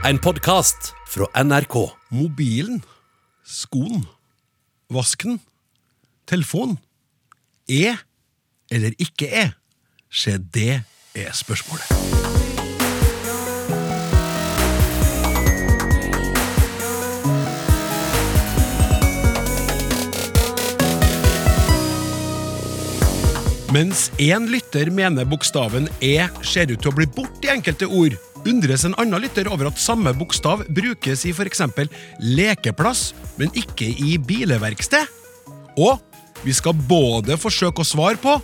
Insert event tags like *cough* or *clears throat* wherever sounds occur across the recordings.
En podkast fra NRK. Mobilen, skoen, vasken, telefonen. Er eller ikke er? Se, det er spørsmålet. Mens én lytter mener bokstaven E ser ut til å bli borte i enkelte ord, undres en annen lytter over at samme bokstav brukes i f.eks. lekeplass, men ikke i bileverksted. Og vi skal både forsøke å svare på,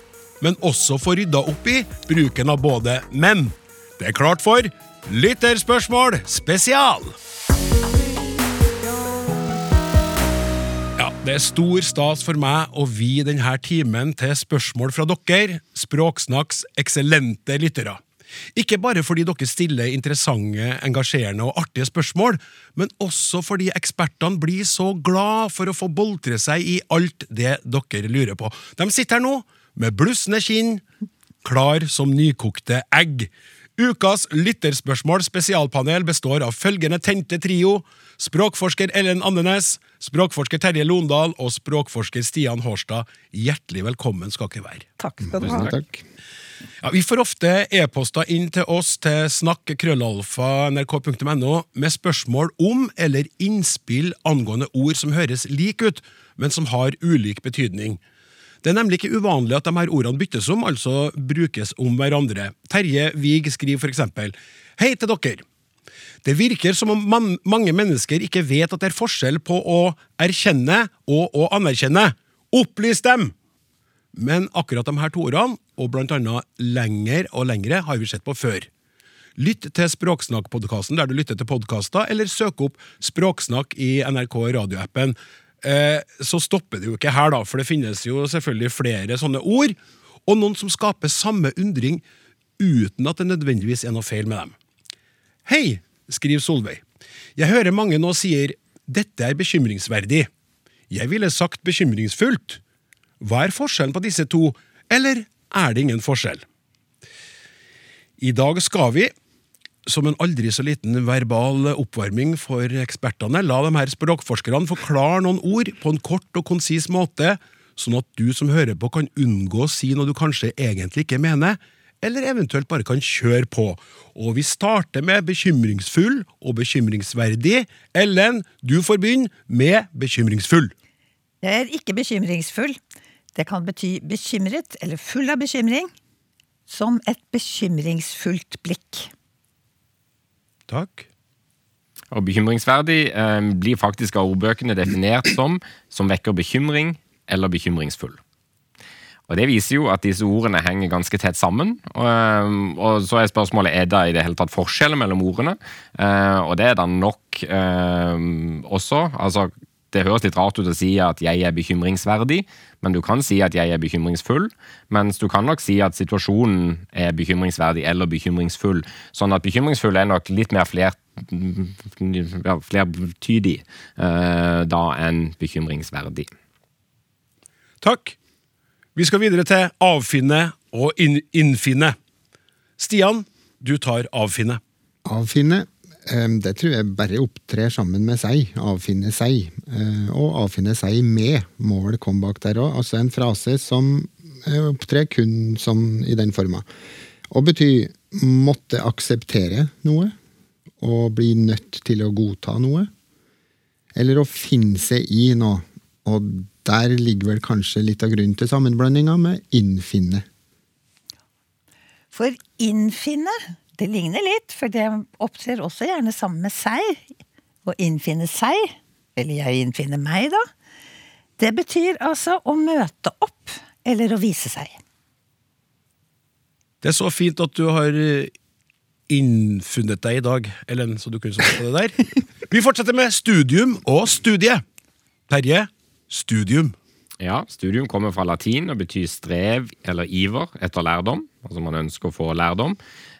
men også få rydda opp i bruken av både men. Det er klart for Lytterspørsmål spesial! Ja, Det er stor stas for meg å vie denne timen til spørsmål fra dere, Språksnakks eksellente lyttere. Ikke bare fordi dere stiller interessante, engasjerende og artige spørsmål, men også fordi ekspertene blir så glad for å få boltre seg i alt det dere lurer på. De sitter her nå med blussende kinn, klar som nykokte egg. Ukas lytterspørsmål spesialpanel består av følgende tente trio. Språkforsker Ellen Andenes, språkforsker Terje Londal og språkforsker Stian Hårstad. Hjertelig velkommen skal dere være. Takk skal du ha. Takk. Ja, vi får ofte e-poster inn til oss til snakk.krøllalfa.nrk.no med spørsmål om eller innspill angående ord som høres like ut, men som har ulik betydning. Det er nemlig ikke uvanlig at de her ordene byttes om, altså brukes om hverandre. Terje Wiig skriver for eksempel Hei til dere. Det virker som om man, mange mennesker ikke vet at det er forskjell på å erkjenne og å anerkjenne. Opplys dem! Men akkurat de her to ordene, og blant annet lenger og lengre, har vi sett på før. Lytt til Språksnakk-podkasten der du lytter til podkaster, eller søk opp Språksnakk i NRK radioappen. Eh, så stopper det jo ikke her, da, for det finnes jo selvfølgelig flere sånne ord, og noen som skaper samme undring uten at det nødvendigvis er noe feil med dem. Hei, skriver Solveig. Jeg hører mange nå sier dette er bekymringsverdig. Jeg ville sagt bekymringsfullt. Hva er forskjellen på disse to, eller er det ingen forskjell? I dag skal vi, som en aldri så liten verbal oppvarming for ekspertene, la de her språkforskerne forklare noen ord på en kort og konsis måte, sånn at du som hører på kan unngå å si noe du kanskje egentlig ikke mener, eller eventuelt bare kan kjøre på. Og vi starter med bekymringsfull og bekymringsverdig. Ellen, du får begynne med bekymringsfull. Jeg er ikke bekymringsfull. Det kan bety bekymret eller full av bekymring. Som et bekymringsfullt blikk. Takk. Og bekymringsverdig eh, blir faktisk av ordbøkene definert som som vekker bekymring eller bekymringsfull. Og Det viser jo at disse ordene henger ganske tett sammen. Og, og Så er spørsmålet er det i det hele tatt forskjeller mellom ordene. Eh, og det er det nok eh, også. Altså, det høres litt rart ut å si at jeg er bekymringsverdig, men du kan si at jeg er bekymringsfull. Mens du kan nok si at situasjonen er bekymringsverdig eller bekymringsfull. Sånn at bekymringsfull er nok litt mer fler, ja, flertydig eh, da enn bekymringsverdig. Takk. Vi skal videre til avfinne og innfinne. Stian, du tar avfinne. Avfinne, eh, det tror jeg bare opptrer sammen med seg. Avfinne seg. Eh, Og avfinne seg med Mål kom bak der òg. Altså en frase som eh, opptrer kun sånn i den forma. Og betyr måtte akseptere noe. Og bli nødt til å godta noe. Eller å finne seg i noe. Og der ligger vel kanskje litt av grunnen til sammenblandinga med innfinne. For innfinne, det ligner litt, for det opptrer også gjerne sammen med seg. Å innfinne seg, eller jeg innfinner meg, da. Det betyr altså å møte opp, eller å vise seg. Det er så fint at du har eh, innfunnet deg i dag, Ellen, så du kunne svare på det der. *laughs* Vi fortsetter med studium og studie. Terje, studium. Ja, Studium kommer fra latin og betyr strev eller iver etter lærdom. Altså man ønsker å få lærdom.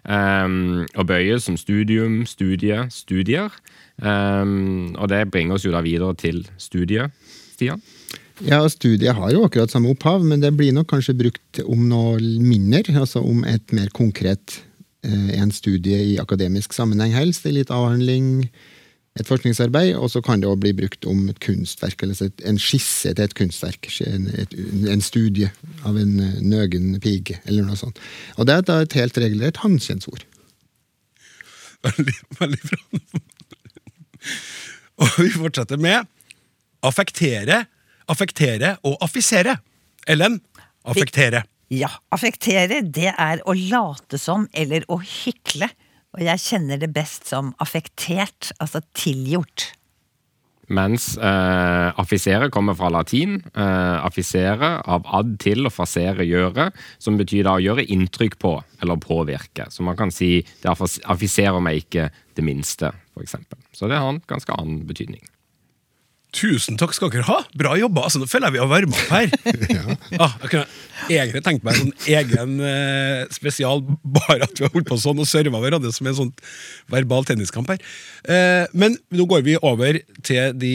Um, og bøyes som studium, studie, studier. Um, og det bringer oss jo da videre til studiet, Stian. Ja, studiet har jo akkurat samme opphav, men det blir nok kanskje brukt om noe mindre, altså om et mer konkret eh, en studie i akademisk sammenheng helst, en litt avhandling, et forskningsarbeid, og så kan det også bli brukt om et kunstverk, eller en skisse til et kunstverk. En, et, en studie av en eh, nøgen pike, eller noe sånt. Og det er da et helt regelrett hanskjensord. Veldig, veldig bra. Og vi fortsetter med affektere, affektere og affisere. Ellen, affektere. Ja, affektere, det er å late som eller å hykle. Og jeg kjenner det best som affektert, altså tilgjort. Mens eh, affisere kommer fra latin. Eh, affisere av ad til og fasere gjøre, som betyr da å gjøre inntrykk på eller påvirke. Så man kan si det affiserer meg ikke det minste, f.eks. Så det har en ganske annen betydning. Tusen takk skal dere ha! Bra jobba! altså Nå føler jeg vi har varma opp her. *laughs* ja. ah, jeg kunne egentlig tenkt meg en sånn egen eh, spesial, bare at vi har holdt på sånn og serva hverandre som en sånn verbal tenniskamp her. Eh, men nå går vi over til de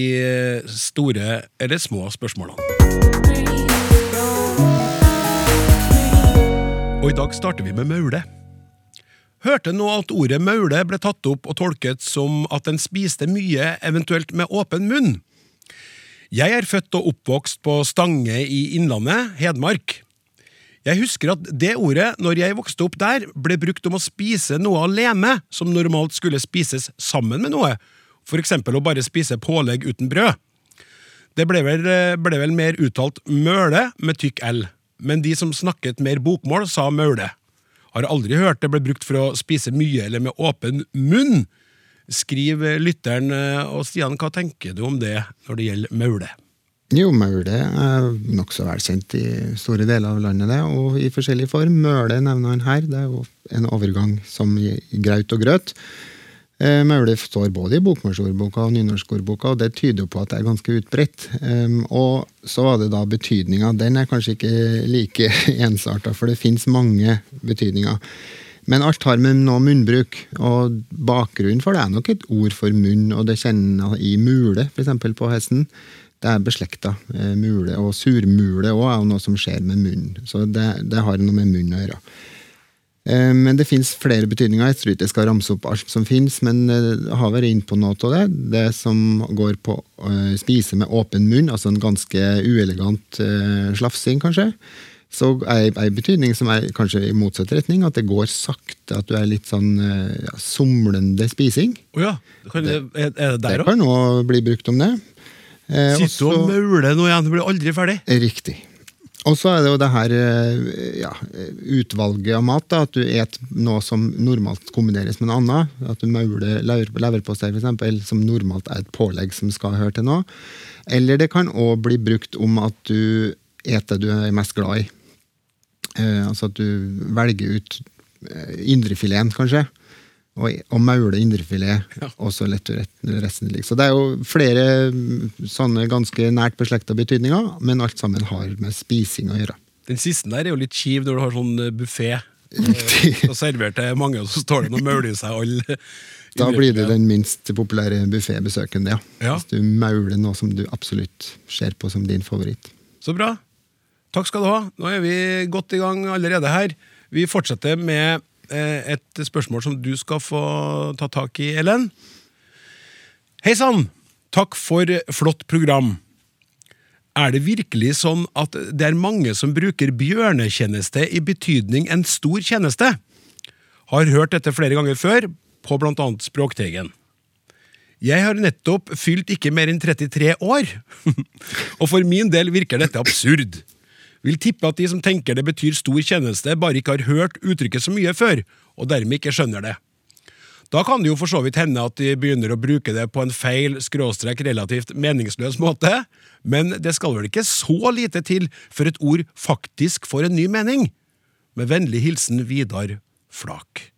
store, eller små, spørsmålene. Og i dag starter vi med maule. Hørte nå at ordet maule ble tatt opp og tolket som at den spiste mye, eventuelt med åpen munn. Jeg er født og oppvokst på Stange i Innlandet, Hedmark. Jeg husker at det ordet, når jeg vokste opp der, ble brukt om å spise noe alene som normalt skulle spises sammen med noe, for eksempel å bare spise pålegg uten brød. Det ble vel, ble vel mer uttalt møle med tykk L, men de som snakket mer bokmål, sa møle. Har aldri hørt det ble brukt for å spise mye eller med åpen munn, Skriv lytteren. Eh, og Stian, hva tenker du om det når det gjelder maule? Jo, maule er nokså velkjent i store deler av landet, det, og i forskjellig form. Møle nevner han her. Det er jo en overgang som graut og grøt. Eh, maule står både i bokmålsordboka og nynorskordboka, og det tyder jo på at det er ganske utbredt. Og så var det da betydninga. Den er kanskje ikke like *laughs* ensarta, for det fins mange betydninger. Men alt har med noe munnbruk, og bakgrunnen for det er nok et ord for munn, og det kjenner i mule, f.eks. på hesten. Det er beslekta. Eh, mule og surmule òg er noe som skjer med munnen. Så det, det har noe med munnen å gjøre. Eh, men det fins flere betydninger. Jeg tror ikke jeg skal ramse opp alt som fins, men jeg eh, har vært inne på noe av det. Det som går på å spise med åpen munn, altså en ganske uelegant slafsing, kanskje så er en betydning som er kanskje i motsatt retning, at det går sakte, at du er litt sånn eh, ja, somlende spising. Oh ja. kan, det, er det der òg? Det kan òg bli brukt om det. Eh, Sitte og maule noe igjen, du blir aldri ferdig. Riktig. Og så er det jo det her eh, ja, utvalget av mat. Da, at du et noe som normalt kombineres med noe annet. At du mauler leverpostei, f.eks., som normalt er et pålegg som skal høre til noe. Eller det kan òg bli brukt om at du et det du er mest glad i. Eh, altså at du velger ut eh, indrefileten, kanskje. Og, og mauler indrefilet, ja. og så lett resten ligge. Så det er jo flere mm, sånne ganske nært beslekta betydninger, men alt sammen har med spising å gjøre. Den siste der er jo litt kjiv når du har sånn buffé og servert til mange, og så står det noen mauler i seg alle. *laughs* Da blir det den minst populære buffébesøkende, ja. ja. Hvis du mauler noe som du absolutt ser på som din favoritt. Så bra. Takk skal du ha. Nå er vi godt i gang allerede her. Vi fortsetter med eh, et spørsmål som du skal få ta tak i, Ellen. Hei sann! Takk for flott program. Er det virkelig sånn at det er mange som bruker bjørnetjeneste i betydning en stor tjeneste? Har hørt dette flere ganger før, på blant annet Språkteigen. Jeg har nettopp fylt ikke mer enn 33 år, *laughs* og for min del virker dette absurd. Vil tippe at de som tenker det betyr stor tjeneste, bare ikke har hørt uttrykket så mye før, og dermed ikke skjønner det. Da kan det jo for så vidt hende at de begynner å bruke det på en feil, skråstrek relativt meningsløs måte, men det skal vel ikke så lite til før et ord faktisk får en ny mening? Med vennlig hilsen Vidar Flak.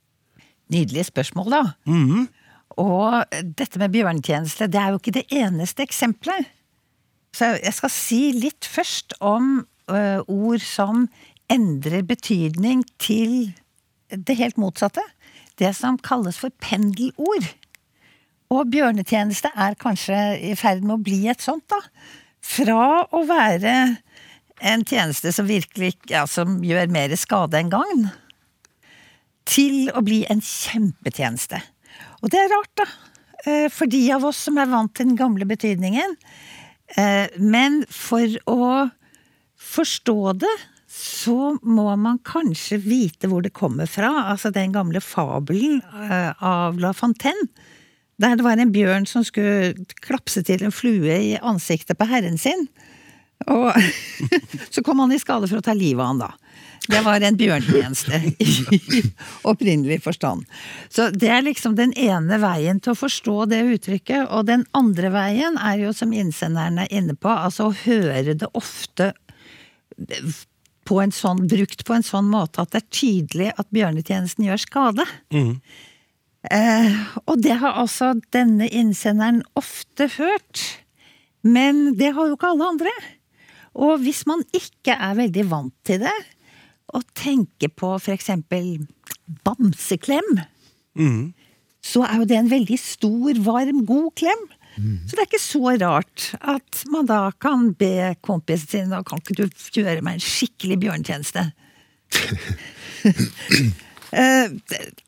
Nydelig spørsmål, da. Mm -hmm. Og dette med bjørnetjeneste, det er jo ikke det eneste eksempelet. Så jeg skal si litt først om ord som endrer betydning til det helt motsatte. Det som kalles for pendelord. Og bjørnetjeneste er kanskje i ferd med å bli et sånt, da. Fra å være en tjeneste som virkelig ja, som gjør mer skade enn gagn. til å bli en kjempetjeneste. Og det er rart, da. eh, For de av oss som er vant til den gamle betydningen. Eh, Men for å forstå det, så må man kanskje vite hvor det kommer fra. Altså den gamle fabelen eh, av La Fontaine. Der det var en bjørn som skulle klapse til en flue i ansiktet på herren sin. Og *laughs* så kom han i skade for å ta livet av han da. Det var en bjørntjeneste *laughs* i opprinnelig forstand. Så det er liksom den ene veien til å forstå det uttrykket. Og den andre veien er jo, som innsenderen er inne på, altså å høre det ofte på en sånn, brukt på en sånn måte at det er tydelig at bjørnetjenesten gjør skade. Eh, og det har altså denne innsenderen ofte hørt. Men det har jo ikke alle andre. Og hvis man ikke er veldig vant til det, og tenker på for eksempel bamseklem, så er jo det en veldig stor, varm, god klem. Så det er ikke så rart at man da kan be kompisen sin da kan ikke du gjøre meg en skikkelig bjørntjeneste. *laughs* Eh,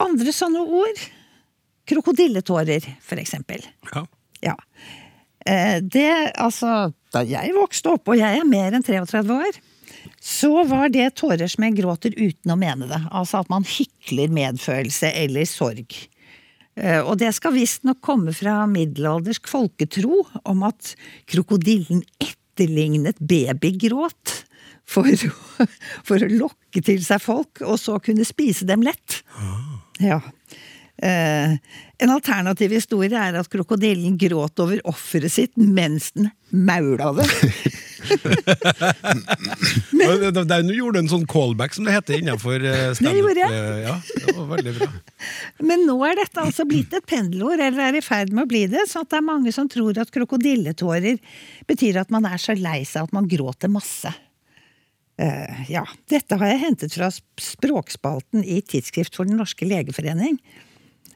andre sånne ord Krokodilletårer, for eksempel. Ja. Ja. Eh, Det, altså, da jeg vokste opp, og jeg er mer enn 33 år, så var det tårer som jeg gråter uten å mene det. Altså at man hykler medfølelse eller sorg. Eh, Og det skal visstnok komme fra middelaldersk folketro om at krokodillen etterlignet babygråt. For for å lokke til seg folk, og så kunne spise dem lett. Ja. Eh, en alternativ historie er at krokodillen gråt over offeret sitt mens den maula det. *laughs* Men, Der gjorde du en sånn callback, som det heter innenfor eh, standup. eh, Ja, det var veldig bra. *laughs* Men nå er dette altså blitt et pendelord, eller er i ferd med å bli det, så at det er mange som tror at krokodilletårer betyr at man er så lei seg at man gråter masse. Uh, ja, dette har jeg hentet fra språkspalten i Tidsskrift for Den norske legeforening.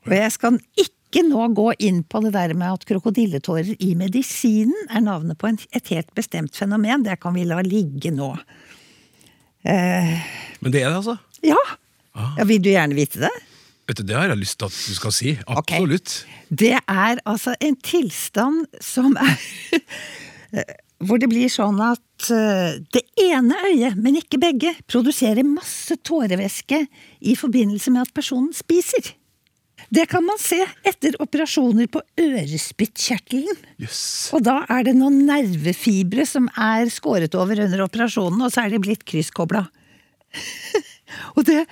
Og jeg skal ikke nå gå inn på det der med at krokodilletårer i medisinen er navnet på et helt bestemt fenomen. Det kan vi la ligge nå. Men det er det, altså. Ja, ja vil du gjerne vite det? Vet du, Det har jeg lyst til at du skal si. Absolutt. Det er altså en tilstand som er *laughs* Hvor det blir sånn at eh, det ene øyet, men ikke begge, produserer masse tårevæske i forbindelse med at personen spiser. Det kan man se etter operasjoner på ørespyttkjertelen. Yes. Og da er det noen nervefibre som er skåret over under operasjonen, og så er de blitt krysskobla. *laughs* og det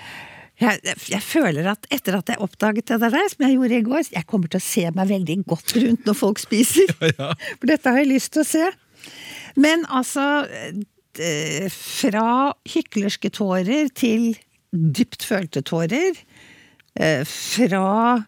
jeg, jeg føler at etter at jeg oppdaget det der, som jeg gjorde i går, jeg kommer til å se meg veldig godt rundt når folk spiser. *laughs* For dette har jeg lyst til å se. Men altså Fra hyklerske tårer til dypt følte tårer. Eh, Fra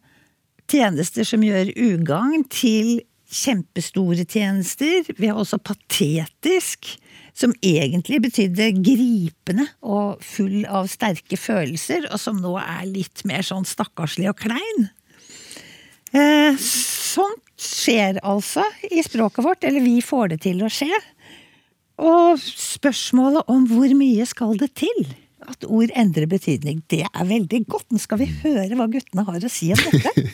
tjenester som gjør ugagn, til kjempestore tjenester. Vi har også patetisk, som egentlig betydde gripende og full av sterke følelser, og som nå er litt mer sånn stakkarslig og klein. Eh, sånt skjer altså i språket vårt, eller vi får det til å skje. Og spørsmålet om hvor mye skal det til at ord endrer betydning, det er veldig godt. Nå skal vi høre hva guttene har å si om dette. *laughs*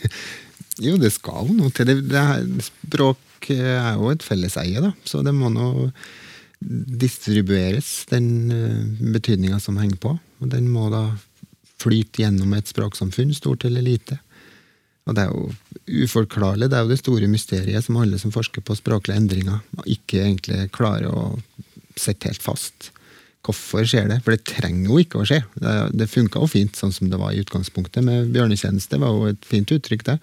Jo, det skal noe til. Det, det her, språk er jo et felleseie, da. Så det må nå distribueres, den uh, betydninga som henger på. Og den må da flyte gjennom et språksamfunn, stort eller lite. Og det er jo uforklarlig. Det er jo det store mysteriet som alle som forsker på språklige endringer, ikke egentlig klarer å sette helt fast. Hvorfor skjer det? For det trenger jo ikke å skje. Det, det funka jo fint sånn som det var i utgangspunktet med bjørnetjeneste. var jo et fint uttrykk, det.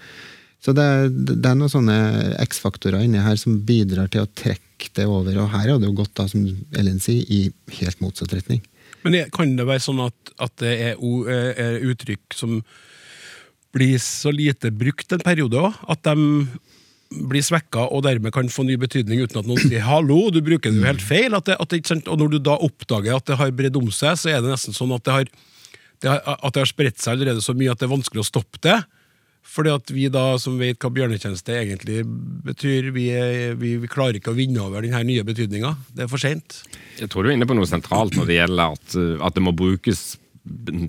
Så det, det er noen sånne X-faktorer inni her som bidrar til å trekke det over. Og her har det jo gått, da, som Ellen sier, i helt motsatt retning. Men kan det være sånn at, at det er, er er uttrykk som blir så lite brukt en periode òg? At de blir svekka og dermed kan få ny betydning uten at noen sier 'hallo, du bruker det jo helt feil'? At det, at det? Og når du da oppdager at det har bredd om seg, så er det nesten sånn at det har, det har, at det har spredt seg allerede så mye at det er vanskelig å stoppe det. Fordi at vi da, som vet hva bjørnetjeneste egentlig betyr, vi, vi, vi klarer ikke å vinne over denne nye betydninga. Det er for seint. Jeg tror du er inne på noe sentralt når det gjelder at, at det må brukes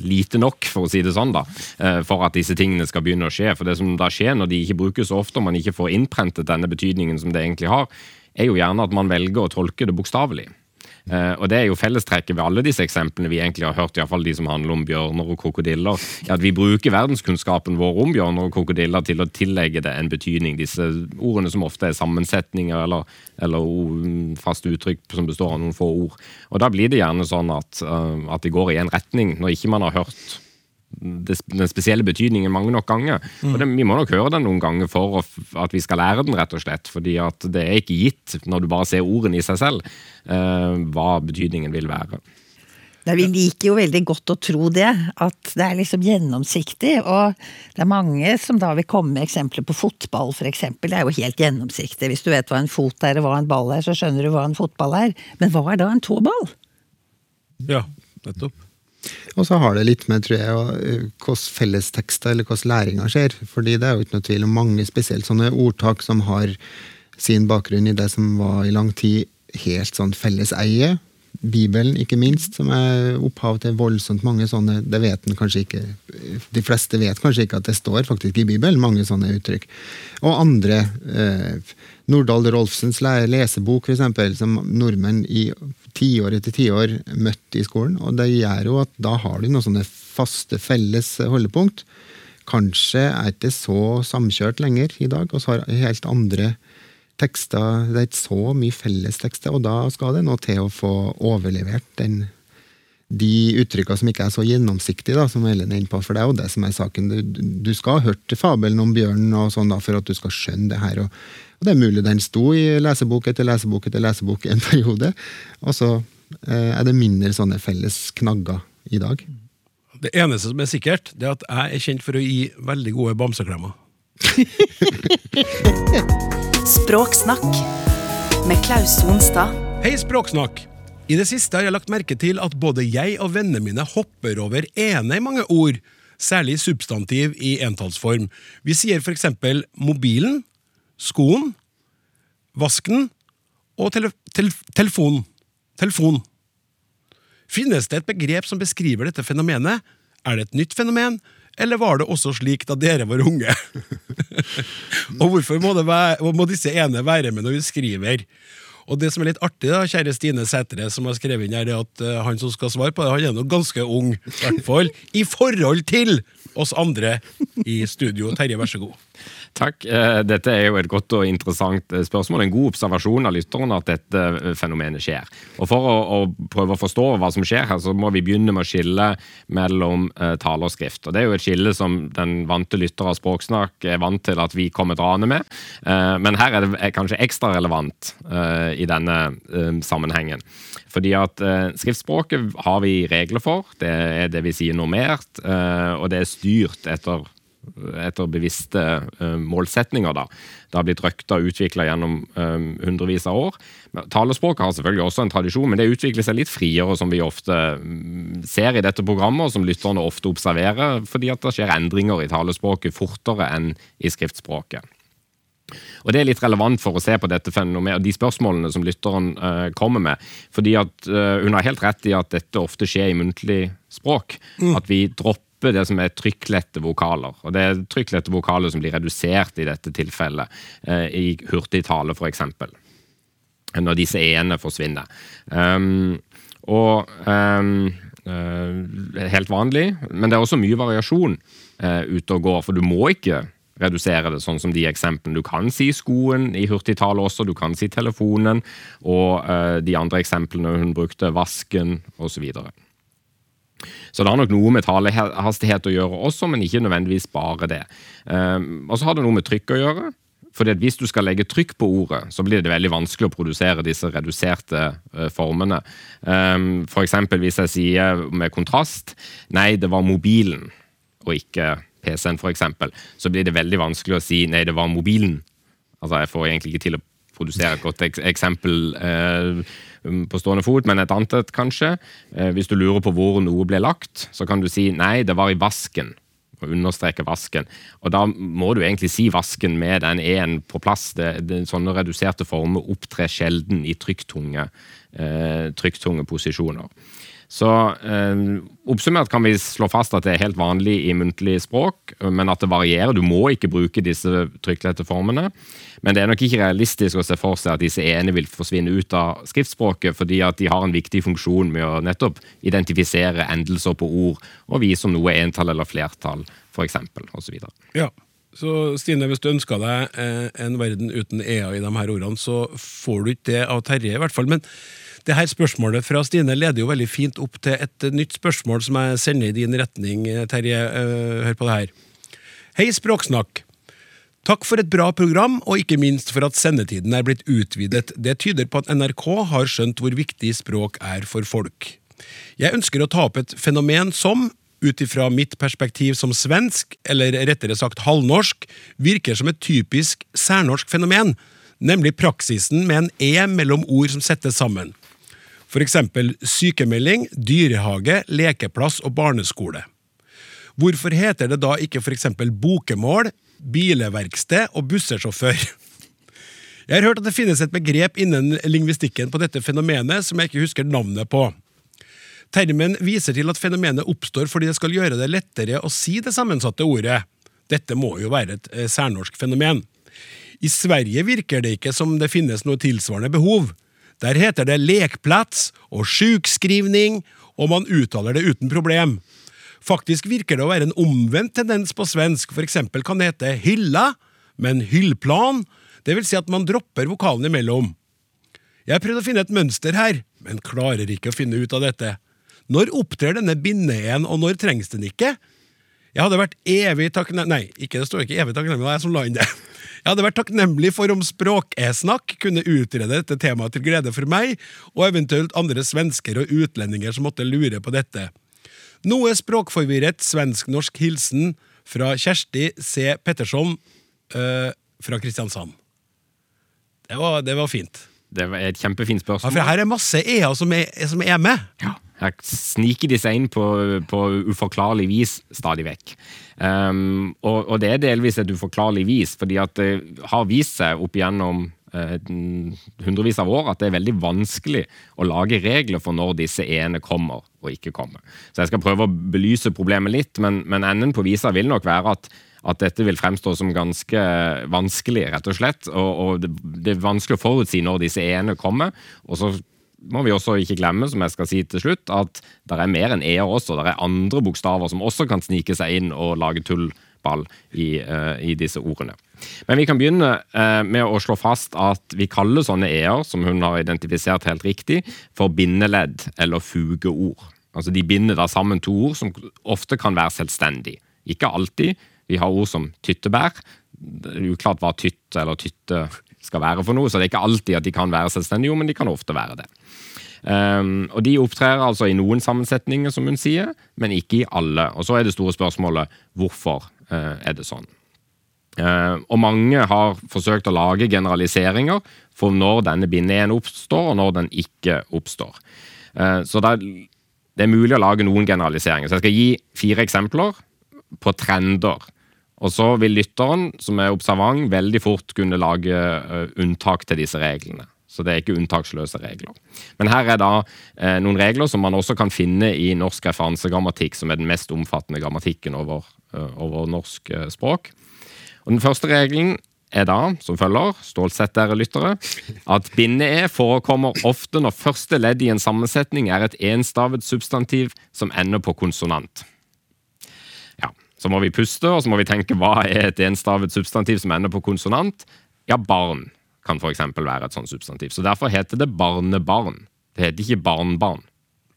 lite nok, for å si det sånn, da, eh, for at disse tingene skal begynne å skje. For det som da skjer når de ikke brukes så ofte, og man ikke får innprentet denne betydningen som det egentlig har, er jo gjerne at man velger å tolke det bokstavelig. Uh, og Det er jo fellestrekket ved alle disse eksemplene vi egentlig har hørt, i fall de som handler om bjørner og krokodiller. at Vi bruker verdenskunnskapen vår om bjørner og krokodiller til å tillegge det en betydning. Disse ordene som ofte er sammensetninger eller, eller faste uttrykk som består av noen få ord. Og Da blir det gjerne sånn at, uh, at det går i en retning, når ikke man har hørt den spesielle betydningen mange nok ganger. Mm. Og det, Vi må nok høre den noen ganger for at vi skal lære den, rett og slett. fordi at det er ikke gitt, når du bare ser ordene i seg selv, uh, hva betydningen vil være. Nei, vi liker jo veldig godt å tro det, at det er liksom gjennomsiktig. Og det er mange som da vil komme med eksempler på fotball, for eksempel. Det er jo helt gjennomsiktig. Hvis du vet hva en fot er og hva en ball er, så skjønner du hva en fotball er. Men hva er da en tåball? Ja, nettopp. Og så har det litt med tror jeg, eh, hvordan fellestekster eller hvordan læringa skjer. fordi det er jo ikke noe tvil om mange spesielt sånne ordtak som har sin bakgrunn i det som var i lang tid helt sånn felleseie. Bibelen, ikke minst, som er opphav til voldsomt mange sånne Det vet den kanskje ikke De fleste vet kanskje ikke at det står faktisk i Bibelen, mange sånne uttrykk. Og andre eh, Nordahl Rolfsens lesebok, f.eks., som nordmenn i tiår etter tiår møtte i skolen. Og det gjør jo at da har du noen sånne faste, felles holdepunkt. Kanskje er det ikke så samkjørt lenger i dag, og så har helt andre tekster. Det er ikke så mye fellestekster, og da skal det nå til å få overlevert den de uttrykkene som ikke er så gjennomsiktige, da, som Ellen er inne på. For det er jo det som er saken. Du, du skal ha hørt fabelen om bjørnen og sånn da, for at du skal skjønne det her. Og, og det er mulig den sto i lesebok etter lesebok etter lesebok i en *laughs* periode. Og så eh, er det mindre sånne felles knagger i dag. Det eneste som er sikkert, det er at jeg er kjent for å gi veldig gode bamseklemmer. Språksnakk med Klaus Sonstad. Hei, Språksnakk! I det siste har jeg lagt merke til at både jeg og vennene mine hopper over ene i mange ord, særlig substantiv i entallsform. Vi sier for eksempel mobilen, skoen, vasken og tele tel telefonen. Telefon. Finnes det et begrep som beskriver dette fenomenet? Er det et nytt fenomen, eller var det også slik da dere var unge? *laughs* og hvorfor må, være, må disse ene være med når vi skriver? Og det som er litt artig, da, kjære Stine Sætre, som har skrevet inn her, er at uh, han som skal svare på det, han er nok ganske ung, i hvert fall i forhold til oss andre i studio. Terje, vær så god. Takk. Eh, dette er jo et godt og interessant eh, spørsmål. En god observasjon av lytteren at dette fenomenet skjer. Og For å, å, prøve å forstå hva som skjer her, så må vi begynne med å skille mellom uh, tale og skrift. Og Det er jo et skille som den vante lytter av språksnakk er vant til at vi kommer drane med. Uh, men her er det kanskje ekstra relevant uh, i denne sammenhengen. Fordi at skriftspråket har vi regler for. Det er det vi sier normert, og det er styrt etter etter bevisste uh, målsetninger. da. Det har blitt røkta og utvikla gjennom um, hundrevis av år. Talespråket har selvfølgelig også en tradisjon, men det utvikler seg litt friere, som vi ofte um, ser i dette programmet, og som lytterne ofte observerer, fordi at det skjer endringer i talespråket fortere enn i skriftspråket. Og Det er litt relevant for å se på dette fenomenet og de spørsmålene som lytteren uh, kommer med. fordi at uh, Hun har helt rett i at dette ofte skjer i muntlig språk. Mm. At vi dropper dropper det som er trykklette vokaler. Og det er trykklette vokaler som blir redusert i dette tilfellet, eh, i hurtigtale f.eks. Når disse e-ene forsvinner. Um, og um, Helt vanlig, men det er også mye variasjon uh, ute og går, for du må ikke redusere det, sånn som de eksemplene. Du kan si skoen i hurtigtale også, du kan si telefonen, og uh, de andre eksemplene hun brukte, vasken osv. Så det har nok noe med talehastighet å gjøre også, men ikke nødvendigvis bare det. Um, og så har det noe med trykk å gjøre. Fordi Hvis du skal legge trykk på ordet, så blir det veldig vanskelig å produsere disse reduserte uh, formene. Um, F.eks. hvis jeg sier med kontrast nei, det var mobilen, og ikke PC-en, f.eks., så blir det veldig vanskelig å si nei, det var mobilen. Altså, Jeg får egentlig ikke til å produsere et godt ek eksempel. Uh, på stående fot, men et annet et kanskje. Eh, hvis du lurer på hvor noe ble lagt, så kan du si nei, det var i vasken. Og understreke vasken. Og da må du egentlig si vasken med den e-en på plass. Det, det, sånne reduserte former opptrer sjelden i trykktunge, eh, trykktunge posisjoner. Så eh, oppsummert kan vi slå fast at det er helt vanlig i muntlig språk, men at det varierer. Du må ikke bruke disse trykklette formene. Men det er nok ikke realistisk å se for seg at disse ene vil forsvinne ut av skriftspråket, fordi at de har en viktig funksjon med å nettopp identifisere endelser på ord og vise om noe er entall eller flertall, f.eks. osv. Ja. Så Stine, hvis du ønsker deg eh, en verden uten EA i de her ordene, så får du ikke det av Terje, i hvert fall. Men det her spørsmålet fra Stine leder jo veldig fint opp til et nytt spørsmål som jeg sender i din retning, eh, Terje. Eh, hør på det her. Hei, Språksnakk. Takk for et bra program, og ikke minst for at sendetiden er blitt utvidet. Det tyder på at NRK har skjønt hvor viktig språk er for folk. Jeg ønsker å ta opp et fenomen som, ut ifra mitt perspektiv som svensk, eller rettere sagt halvnorsk, virker som et typisk særnorsk fenomen, nemlig praksisen med en E mellom ord som settes sammen. Eksempel sykemelding, dyrehage, lekeplass og barneskole. Hvorfor heter det da ikke eksempel bokemål, bileverksted og bussesjåfør? Jeg har hørt at det finnes et begrep innen lingvistikken på dette fenomenet som jeg ikke husker navnet på. Termen viser til at fenomenet oppstår fordi det skal gjøre det lettere å si det sammensatte ordet. Dette må jo være et eh, særnorsk fenomen. I Sverige virker det ikke som det finnes noe tilsvarende behov. Der heter det lekplats og sjukskrivning, og man uttaler det uten problem. Faktisk virker det å være en omvendt tendens på svensk, for eksempel kan det hete hylla, men hyllplan, det vil si at man dropper vokalen imellom. Jeg prøvde å finne et mønster her, men klarer ikke å finne ut av dette. Når opptrer denne binde-en, og når trengs den ikke? Jeg hadde vært evig takknemlig Nei, ikke, det står ikke evig takknemlig, det er jeg som la inn det. Jeg hadde vært takknemlig for om Språkesnakk kunne utrede dette temaet til glede for meg, og eventuelt andre svensker og utlendinger som måtte lure på dette. Noe språkforvirret svensk-norsk hilsen fra Kjersti C. Petterson øh, fra Kristiansand. Det var, det var fint. Det er et kjempefint spørsmål. Ja, for her er masse e-er som, som er med. Her sniker de seg inn på, på uforklarlig vis stadig vekk. Um, og, og det er delvis et uforklarlig vis, fordi at det har vist seg opp igjennom uh, hundrevis av år at det er veldig vanskelig å lage regler for når disse e-ene kommer og ikke kommer. Så jeg skal prøve å belyse problemet litt, men, men enden på visa vil nok være at at dette vil fremstå som ganske vanskelig, rett og slett. Og, og det, det er vanskelig å forutsi når disse ene kommer. Og så må vi også ikke glemme, som jeg skal si til slutt, at det er mer enn e-er også. Det er andre bokstaver som også kan snike seg inn og lage tullball i, uh, i disse ordene. Men vi kan begynne uh, med å slå fast at vi kaller sånne e-er, som hun har identifisert helt riktig, for bindeledd eller fugeord. Altså De binder da sammen to ord som ofte kan være selvstendige. Ikke alltid. Vi har ord som tyttebær. Det er uklart hva tytte eller tytte skal være for noe, så det er ikke alltid at de kan være selvstendige men de kan ofte være det. Um, og De opptrer altså i noen sammensetninger, som hun sier, men ikke i alle. Og Så er det store spørsmålet hvorfor uh, er det sånn. Uh, og Mange har forsøkt å lage generaliseringer for når denne binde-en oppstår, og når den ikke oppstår. Uh, så det er, det er mulig å lage noen generaliseringer. Så Jeg skal gi fire eksempler på trender. Og så vil lytteren, som er observant, veldig fort kunne lage eh, unntak til disse reglene. Så det er ikke unntaksløse regler. Men her er da eh, noen regler som man også kan finne i norsk referansegrammatikk, som er den mest omfattende grammatikken over, uh, over norsk språk. Og Den første regelen er da, som følger, stålsett dere lyttere, at binde-e forekommer ofte når første ledd i en sammensetning er et enstavet substantiv som ender på konsonant. Så må vi puste, og så må vi tenke hva er et enstavet substantiv som ender på konsonant? Ja, barn kan f.eks. være et sånt substantiv. Så Derfor heter det barnebarn. Det heter ikke barnbarn.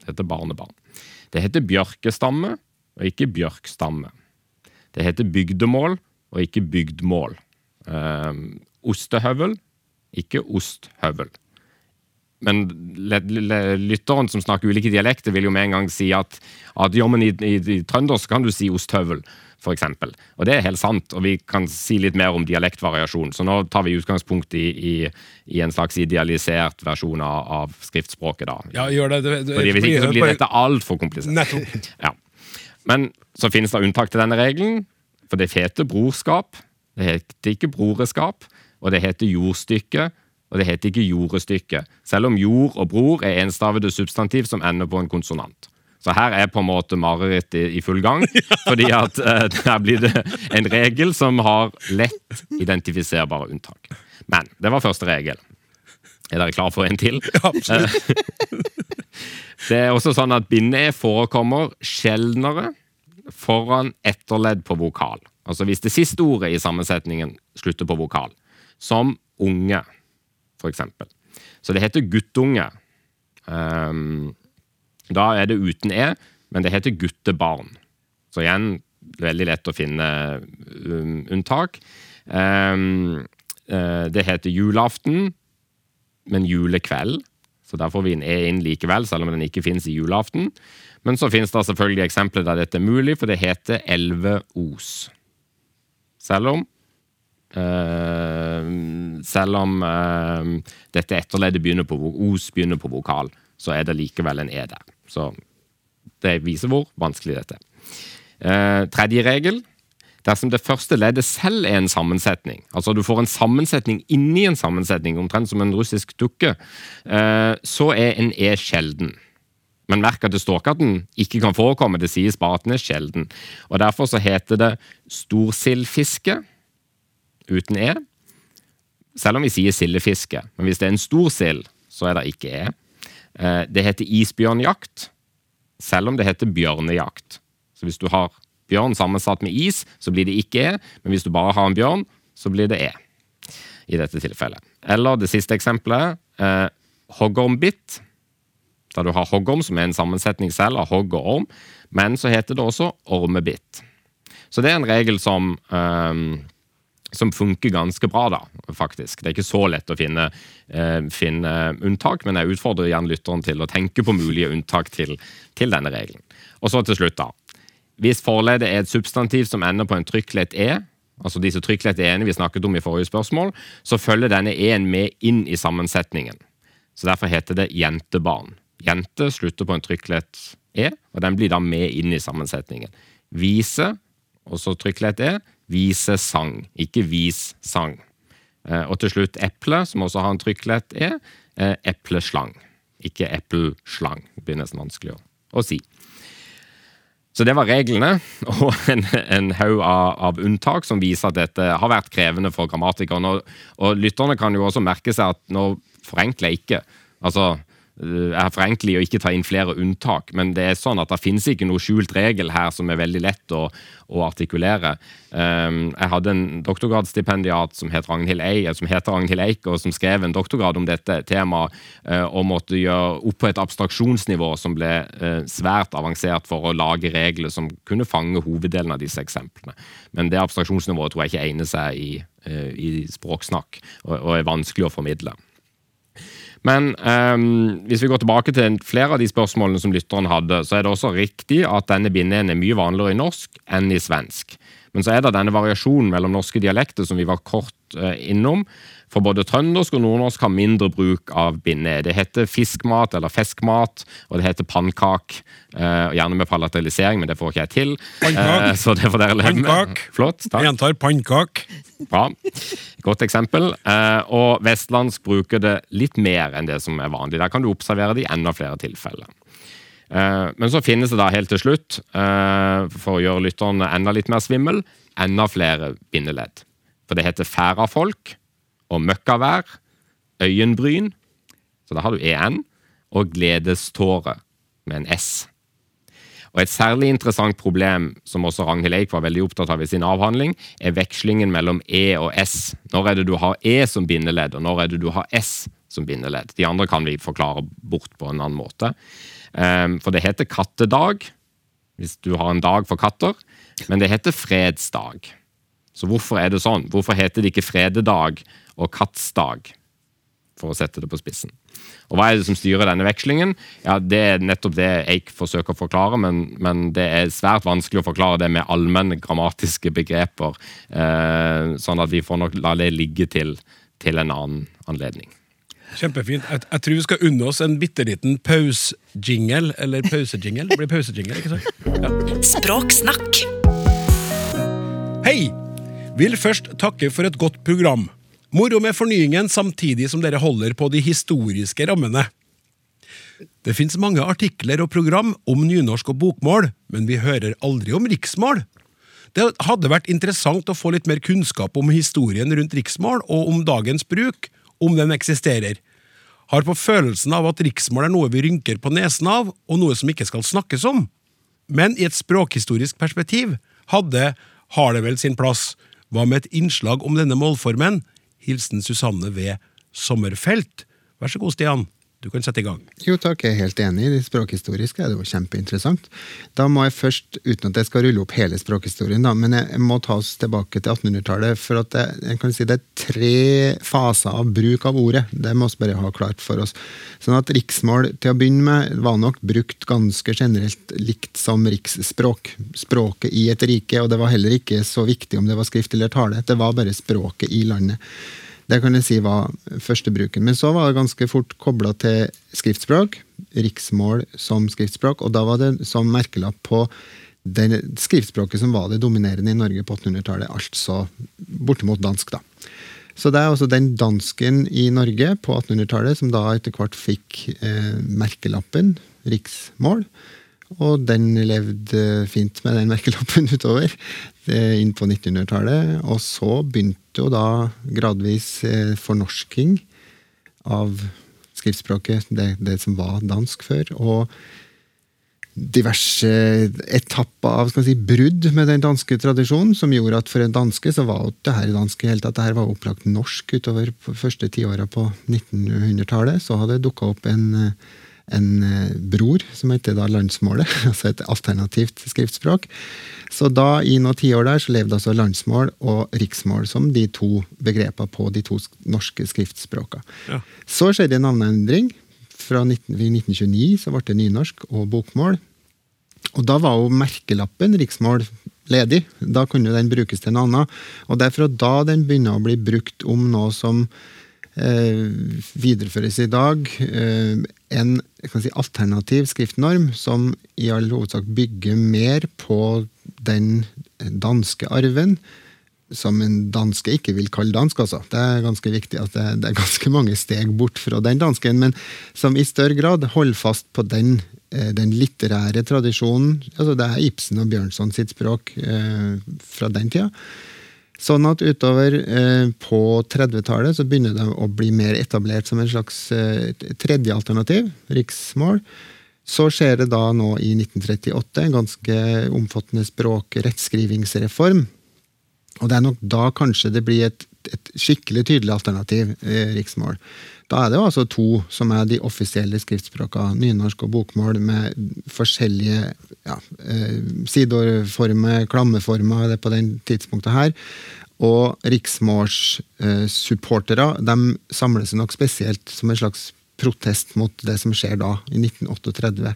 Det heter barnebarn. Det heter bjørkestamme og ikke bjørkstamme. Det heter bygdemål og ikke bygdmål. Um, ostehøvel, ikke osthøvel. Men lytteren som snakker ulike dialekter, vil jo med en gang si at, at ja, men i, i, i trøndersk kan du si osthøvel, eksempel. Og det er helt sant, og vi kan si litt mer om dialektvariasjon. Så nå tar vi utgangspunkt i, i, i en slags idealisert versjon av, av skriftspråket, da. Ja, gjør det. det, det Fordi Hvis ikke så blir dette altfor komplisert. *laughs* Ja. Men så finnes det unntak til denne regelen, for det heter brorskap. Det heter ikke broreskap, og det heter jordstykke, og det heter ikke jordestykke, selv om jord og bror er enstavede substantiv som ender på en konsonant. Så her er på en måte mareritt i, full gang, *laughs* *laughs* fordi at eh, her blir det en regel som har lett identifiserbare unntak. Men det var første regel. Er dere klar for en til? Ja, Absolutt. *laughs* Det er også sånn at binde-e forekommer sjeldnere foran etterledd på vokal. Altså hvis det siste ordet i sammensetningen slutter på vokal. Som unge, eksempel. Så det heter guttunge. Ehm, da er det uten e, men det heter guttebarn. Så igjen veldig lett å finne um, unntak. Ehm, eh, det heter julaften, men julekveld. Så der får vi en e inn likevel, selv om den ikke finnes i julaften. Men så finnes det selvfølgelig eksempler der dette er mulig, for det heter elve-os. Selv om Selv om eh, dette etterleddet begynner på os begynner på vokal, så er det likevel en e der. Så det viser hvor vanskelig dette er. Eh, tredje regel. Dersom det første leddet selv er en sammensetning, altså du får en sammensetning inni en sammensetning, omtrent som en russisk dukke, eh, så er en e sjelden. Men merk at det står ikke at den ikke kan forekomme, det sies bare at den er sjelden. Og Derfor så heter det storsildfiske uten e, selv om vi sier sildefiske. Men hvis det er en stor sild, så er det ikke e. Eh, Det heter isbjørnjakt, selv om det heter bjørnejakt. Så hvis du har bjørn sammensatt med is, så blir det ikke e, men hvis du bare har en bjørn, så blir det e. I dette tilfellet. Eller det siste eksempelet, eh, hoggormbitt. Da du har hoggorm, som er en sammensetning selv av hogg og orm, men så heter det også ormebitt. Så det er en regel som, eh, som funker ganske bra, da, faktisk. Det er ikke så lett å finne, eh, finne unntak, men jeg utfordrer gjerne lytteren til å tenke på mulige unntak til, til denne regelen. Og så til slutt, da. Hvis forledet er et substantiv som ender på en trykklett e, altså disse trykklett e-ene vi snakket om i forrige spørsmål, så følger denne e-en med inn i sammensetningen. Så derfor heter det jentebarn. Jente slutter på en trykklett e, og den blir da med inn i sammensetningen. Vise, og så trykklett e, visesang, ikke vis-sang. Og til slutt eple, som også har en trykklett e, eh, epleslang, ikke epleslang. Det blir nesten vanskelig å, å si. Så det var reglene, *laughs* og en, en haug av, av unntak som viser at dette har vært krevende for grammatikerne. Og, og lytterne kan jo også merke seg at nå forenkler jeg ikke. Altså, eh, jeg forenkler i å ikke ta inn flere unntak, men det er sånn at det finnes ikke noe skjult regel her som er veldig lett å, å artikulere. Um, jeg hadde en doktorgradsstipendiat som, het Ragnhild Eik, som heter Ragnhild Eik, og som skrev en doktorgrad om dette temaet, uh, og måtte gjøre opp på et abstraksjonsnivå som ble uh, svært avansert for å lage regler som kunne fange hoveddelen av disse eksemplene. Men det abstraksjonsnivået tror jeg ikke egner seg i, uh, i språksnakk, og, og er vanskelig å formidle. Men um, hvis vi går tilbake til flere av de spørsmålene som lytteren hadde, så er det også riktig at denne bindeenden er mye vanligere i norsk enn i svensk. Men så er det denne variasjonen mellom norske dialekter som vi var kort eh, innom. For både trøndersk og nordnorsk har mindre bruk av binde. Det heter fiskmat eller feskmat, og det heter pannkak. Eh, gjerne med palatalisering, men det får ikke jeg til. Pannkak. Eh, så det får dere leve med. Pannkak. Flott, takk. Jeg gjentar pannkak. Bra. Godt eksempel. Eh, og vestlandsk bruker det litt mer enn det som er vanlig. Der kan du observere det i enda flere tilfeller. Eh, men så finnes det da helt til slutt, eh, for å gjøre lytterne enda litt mer svimmel, enda flere bindeledd. For det heter færafolk og møkkavær, øyenbryn, så da har du en, og gledeståre med en s. Og Et særlig interessant problem, som også Ragnhild Eik var veldig opptatt av i sin avhandling, er vekslingen mellom e og s. Når er det du har e som bindeledd, og når er det du har s som bindeledd? De andre kan vi forklare bort på en annen måte. Ehm, For det heter kattedag, hvis du har en dag for katter, men det heter fredsdag. Så hvorfor er det sånn? Hvorfor heter det ikke frededag og kattsdag? For å sette det på spissen. Og Hva er det som styrer denne vekslingen? Ja, Det er nettopp det Eik forsøker å forklare, men, men det er svært vanskelig å forklare det med allmenne grammatiske begreper. Eh, sånn at vi får nok la det ligge til, til en annen anledning. Kjempefint. Jeg, jeg tror vi skal unne oss en bitte liten pausejingle, eller pausejingle. Det blir pausejingle, ikke sant? Språksnakk. Hei! Vil først takke for et godt program. Moro med fornyingen samtidig som dere holder på de historiske rammene. Det fins mange artikler og program om nynorsk og bokmål, men vi hører aldri om riksmål. Det hadde vært interessant å få litt mer kunnskap om historien rundt riksmål, og om dagens bruk, om den eksisterer. Har på følelsen av at riksmål er noe vi rynker på nesen av, og noe som ikke skal snakkes om. Men i et språkhistorisk perspektiv hadde har det vel sin plass. Hva med et innslag om denne målformen? Hilsen Susanne ved Sommerfelt. Vær så god, Stian. Du kan sette i gang. Jo takk, jeg er helt enig. Det språkhistoriske er jo kjempeinteressant. Da må jeg først, uten at jeg skal rulle opp hele språkhistorien, da, men jeg må ta oss tilbake til 1800-tallet. For at jeg, jeg kan si det er tre faser av bruk av ordet. Det må vi bare ha klart for oss. Sånn at riksmål til å begynne med var nok brukt ganske generelt likt som riksspråk. Språket i et rike, og det var heller ikke så viktig om det var skrift eller tale. Det var bare språket i landet. Det kan jeg si var første bruken. Men så var det ganske fort kobla til skriftspråk. Riksmål som skriftspråk. Og da var det som merkelapp på det skriftspråket som var det dominerende i Norge på 1800-tallet. Altså bortimot dansk, da. Så det er altså den dansken i Norge på 1800-tallet som da etter hvert fikk eh, merkelappen riksmål. Og den levde fint med den merkelappen utover inn på 1900-tallet. Og så begynte jo da gradvis eh, fornorsking av skriftspråket, det, det som var dansk før. og diverse etapper av skal si, brudd med den danske tradisjonen, som gjorde at for en danske så var det her danske helt at det her var opplagt norsk utover første tiåra på 1900-tallet. Så hadde det dukka opp en en eh, bror, som heter da landsmålet, *laughs* altså et alternativt skriftspråk. Så da, i noen tiår der, så levde altså landsmål og riksmål som de to begrepene på de to norske skriftspråkene. Ja. Så skjedde en navneendring. Fra 19, 1929 så ble det nynorsk og bokmål. Og da var jo merkelappen riksmål ledig. Da kunne den brukes til noe annet. Og derfor da den begynner å bli brukt om noe som videreføres i dag. Eh, en si, alternativ skriftnorm som i all hovedsak bygger mer på den danske arven. Som en danske ikke vil kalle dansk, altså. Det er ganske viktig at det, det er ganske mange steg bort fra den dansken, men som i større grad holder fast på den, eh, den litterære tradisjonen. altså Det er Ibsen og Bjørnson sitt språk eh, fra den tida. Sånn at utover eh, på 30-tallet så begynner det å bli mer etablert som en slags eh, tredje alternativ, riksmål. Så skjer det da nå i 1938 en ganske omfattende språk- rettskrivingsreform. Og det er nok da kanskje det blir et, et skikkelig tydelig alternativ, riksmål. Da er det jo altså to som er de offisielle skriftspråkene, nynorsk og bokmål, med forskjellige ja, eh, sideformer, klammeformer på den tidspunktet her. Og riksmålssupportere de samler seg nok spesielt som en slags protest mot det som skjer da, i 1938.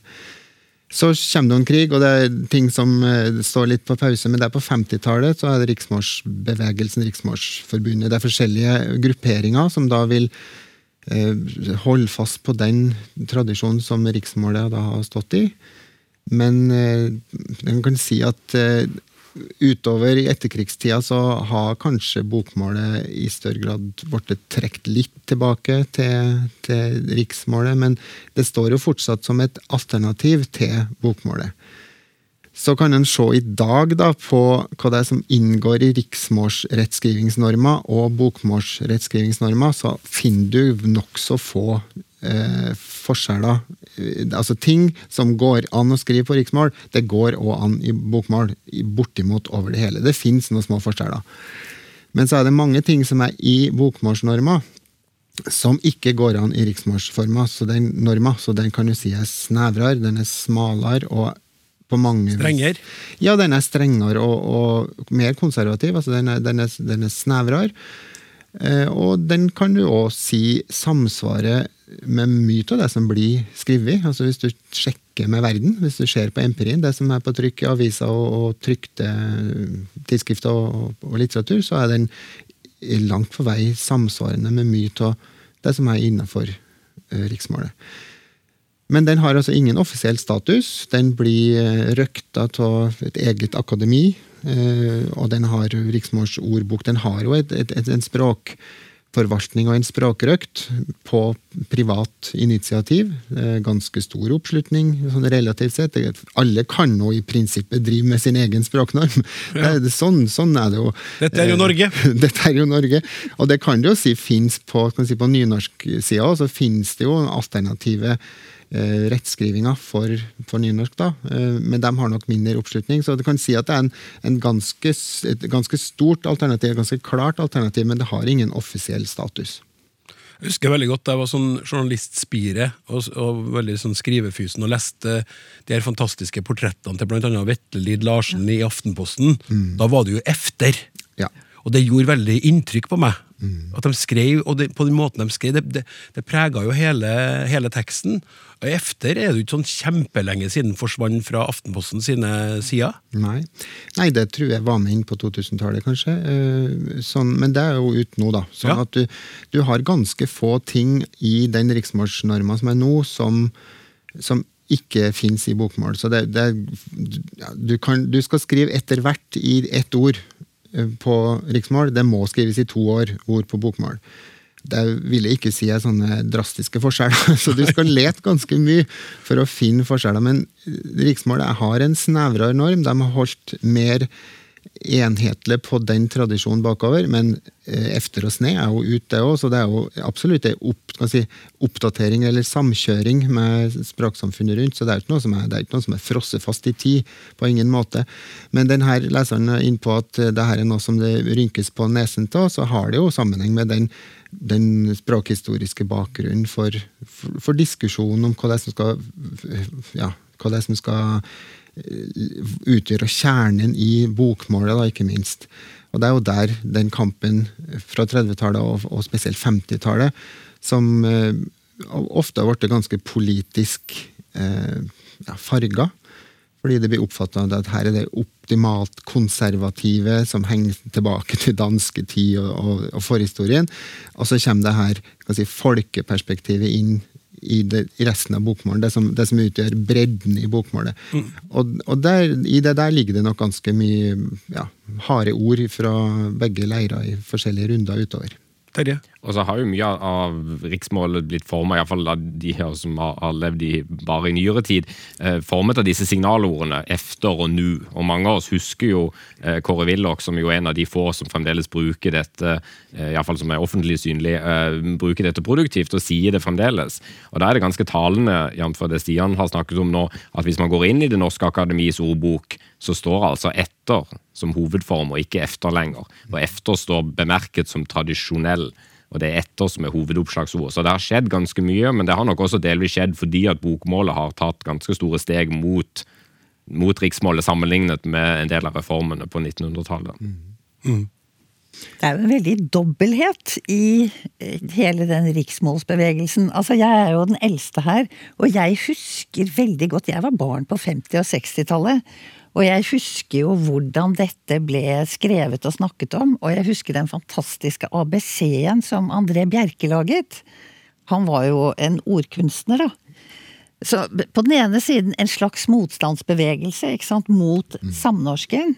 Så kommer det en krig, og det er ting som eh, står litt på pause. Men det er på 50-tallet så er det riksmålsbevegelsen, Riksmålsforbundet. Det er forskjellige grupperinger som da vil Eh, holde fast på den tradisjonen som riksmålet da har stått i. Men eh, en kan si at eh, utover i etterkrigstida så har kanskje bokmålet i større grad blitt trukket litt tilbake til, til, riksmålet, men det står jo fortsatt som et alternativ til bokmålet. Så kan en se i dag da på hva det er som inngår i riksmålsrettskrivingsnormer og bokmålsrettskrivingsnormer, så finner du nokså få eh, forskjeller. Eh, altså Ting som går an å skrive på riksmål, det går òg an i bokmål. Bortimot over det hele. Det fins noen små forskjeller. Men så er det mange ting som er i bokmålsnorma, som ikke går an i riksmålsforma, så den norma, så den kan du si er snevrere, den er smalere og på mange Strengere? Ja, den er strengere og, og mer konservativ. altså Den er, den er, den er snevrere. Eh, og den kan du òg si samsvarer med mye av det som blir skrevet. Altså hvis du sjekker med verden, hvis du ser på empirien, det som er på trykk i aviser og, og trykte tidsskrifter og, og, litteratur, så er den langt på vei samsvarende med mye av det som er innafor uh, riksmålet. Men den har altså ingen offisiell status. Den blir eh, røkta av et eget akademi. Eh, og den har riksmålsordbok. Den har jo et, et, et, en språk forvaltning og en språkrøkt på privat initiativ. Ganske stor oppslutning, sånn relativt sett. Alle kan nå i prinsippet drive med sin egen språknorm. Det- Sånn, sånn er det jo. Dette er jo Eh, Norge. *laughs* Dette er jo Norge. Og det kan du jo si fins på, si, på nynorsksida, så fins det jo alternative eh, rettskrivinga for, for nynorsk, da. Eh, men de har nok mindre oppslutning. Så du kan si at det er en, en ganske, et ganske stort alternativ, et ganske klart alternativ, men det har ingen offisiell status. Jeg husker veldig godt da jeg var sånn journalistspire og, og veldig sånn skrivefysen og leste de her fantastiske portrettene til annet Vetle Lid Larsen i Aftenposten. Da var det jo efter. Ja. Og det gjorde veldig inntrykk på meg. At de skrev, og det, på den måten de skrev, det, det, det prega jo hele, hele teksten. Og efter er det jo ikke sånn kjempelenge siden forsvant fra Aftenposten sine sider. Nei. Nei, det tror jeg var med inn på 2000-tallet, kanskje. Eh, Sånn, men det er jo ut nå, da. Sånn Ja. at du, du har ganske få ting i den riksmålsnorma som er nå, som, som ikke fins i bokmål. Så det, det du, kan, du skal skrive etter hvert i ett ord på riksmål. Det må skrives i to år, ord på bokmål. Det vil jeg ikke si er sånne drastiske forskjeller, *laughs* så du skal lete ganske mye for å finne forskjeller. Men riksmålet har en snevrere norm. De har holdt mer enhetlig på den tradisjonen bakover, men eh, efter og sne er jo ute, det òg, så det er jo absolutt en opp, si, oppdatering eller samkjøring med språksamfunnet rundt. Så det er ikke noe som er, det frosset fast i tid, på ingen måte. Men denne leseren er inne på at eh, det her er noe som det rynkes på nesen av, så har det jo sammenheng med den den språkhistoriske bakgrunnen for, for, for diskusjonen om hva det er som skal ja, hva det er som skal eh, utgjøre kjernen i bokmålet, da, ikke minst. Og det er jo der den kampen fra 30-tallet og, og spesielt 50-tallet, som eh, ofte har blitt ganske politisk eh, ja, farga. Fordi det blir oppfatta at her er det optimalt konservative som henger tilbake til dansketid og, og, og forhistorien. Og så kommer det her si, folkeperspektivet inn i, det, i resten av bokmålet. Det som, det som utgjør bredden i bokmålet. Og, og der, i det der ligger det nok ganske mye ja, harde ord fra begge leirer i forskjellige runder utover. Terje? Og så har jo mye av riksmålet blitt formet, iallfall av de her som har, levd i, bare i nyere tid, eh, formet av disse signalordene efter og nu. Og mange av oss husker jo eh, Kåre Willoch som jo er en av de få som fremdeles bruker dette, eh, iallfall som er offentlig synlig, bruker dette produktivt og sier det fremdeles. Og da er det ganske talende, jf. det Stian har snakket om nå, at hvis man går inn i Det norske akademis ordbok, så står altså etter som hovedform, og ikke efter lenger. Og efter står bemerket som tradisjonell. Og det er etter som er hovedoppslagsord. Så det har skjedd ganske mye, men det har nok også delvis skjedd fordi at bokmålet har tatt ganske store steg mot, mot riksmålet sammenlignet med en del av reformene på 1900-tallet. Det er jo en veldig dobbelthet i eh, hele den riksmålsbevegelsen. Altså, jeg er jo den eldste her, og jeg husker veldig godt Jeg var barn på 50- og 60-tallet. Og jeg husker jo hvordan dette ble skrevet og snakket om, og jeg husker den fantastiske ABC-en som André Bjerke laget. Han var jo en ordkunstner, da. Så på den ene siden en slags motstandsbevegelse ikke sant, mot samnorsken.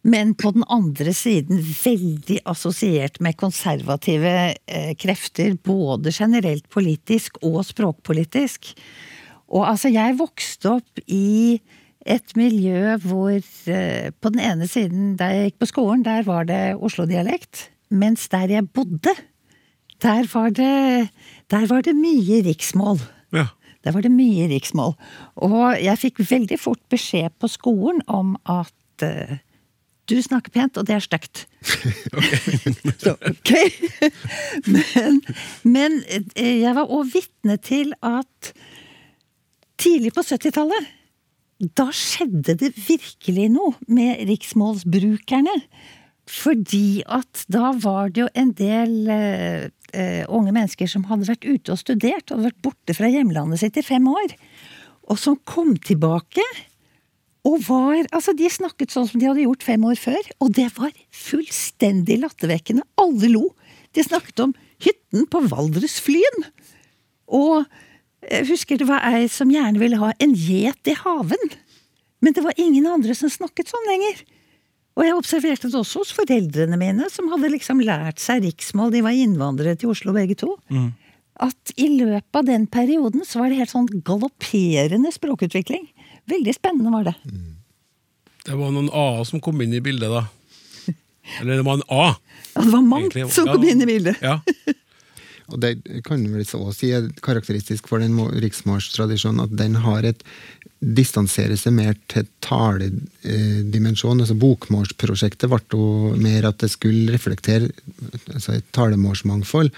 Men på den andre siden veldig assosiert med konservative eh, krefter, både generelt politisk og språkpolitisk. Og altså, jeg vokste opp i et miljø hvor eh, på den ene siden, da jeg gikk på skolen, der var det Oslo-dialekt. Mens der jeg bodde, der var det, der var det mye riksmål. Ja. Der var det mye riksmål. Og jeg fikk veldig fort beskjed på skolen om at eh, du snakker pent, og det er stygt. *laughs* Ok. *laughs* *laughs* men, men eh, jeg var òg vitne til at tidlig på 70-tallet da skjedde det virkelig noe med riksmålsbrukerne. Fordi at da var det jo en del eh, eh, unge mennesker som hadde vært ute og studert, hadde vært borte fra hjemlandet sitt i fem år, og som kom tilbake. Og var, altså De snakket sånn som de hadde gjort fem år før, og det var fullstendig lattervekkende. Alle lo. De snakket om hytten på Valdresflyen. Og jeg husker det var ei som gjerne ville ha en gjet i haven. Men det var ingen andre som snakket sånn lenger. Og jeg observerte det også hos foreldrene mine, som hadde liksom lært seg riksmål. De var innvandrere til Oslo begge to. At i løpet av den perioden så var det helt sånn galopperende språkutvikling. Veldig spennende var det. Det var noen A-er som kom inn i bildet, da. Eller det var en A. Ja, det var mangt som kom inn i bildet. Ja. Og det kan vel også si er karakteristisk for den må- riksmålstradisjonen at den har et distanserer seg mer til taledimensjonen. altså Bokmålsprosjektet ble jo mer at det skulle reflektere altså et talemålsmangfold,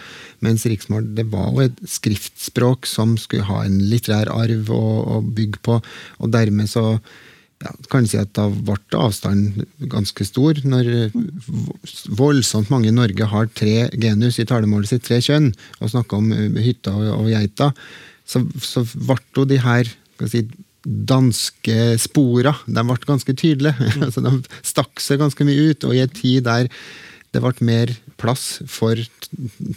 mens riksmål det var jo et skriftspråk som skulle ha en litterær arv å, å bygge på, og dermed så ja, kan si at da ble avstanden ganske stor. Når voldsomt mange i Norge har tre genus i talemålet sitt, tre kjønn, og snakker om uh, hytta og, og geita, så, så ble jo de her si, danske spora de ble ganske tydelige. *laughs* altså, de stakk seg ganske mye ut, og i en tid der det ble mer plass for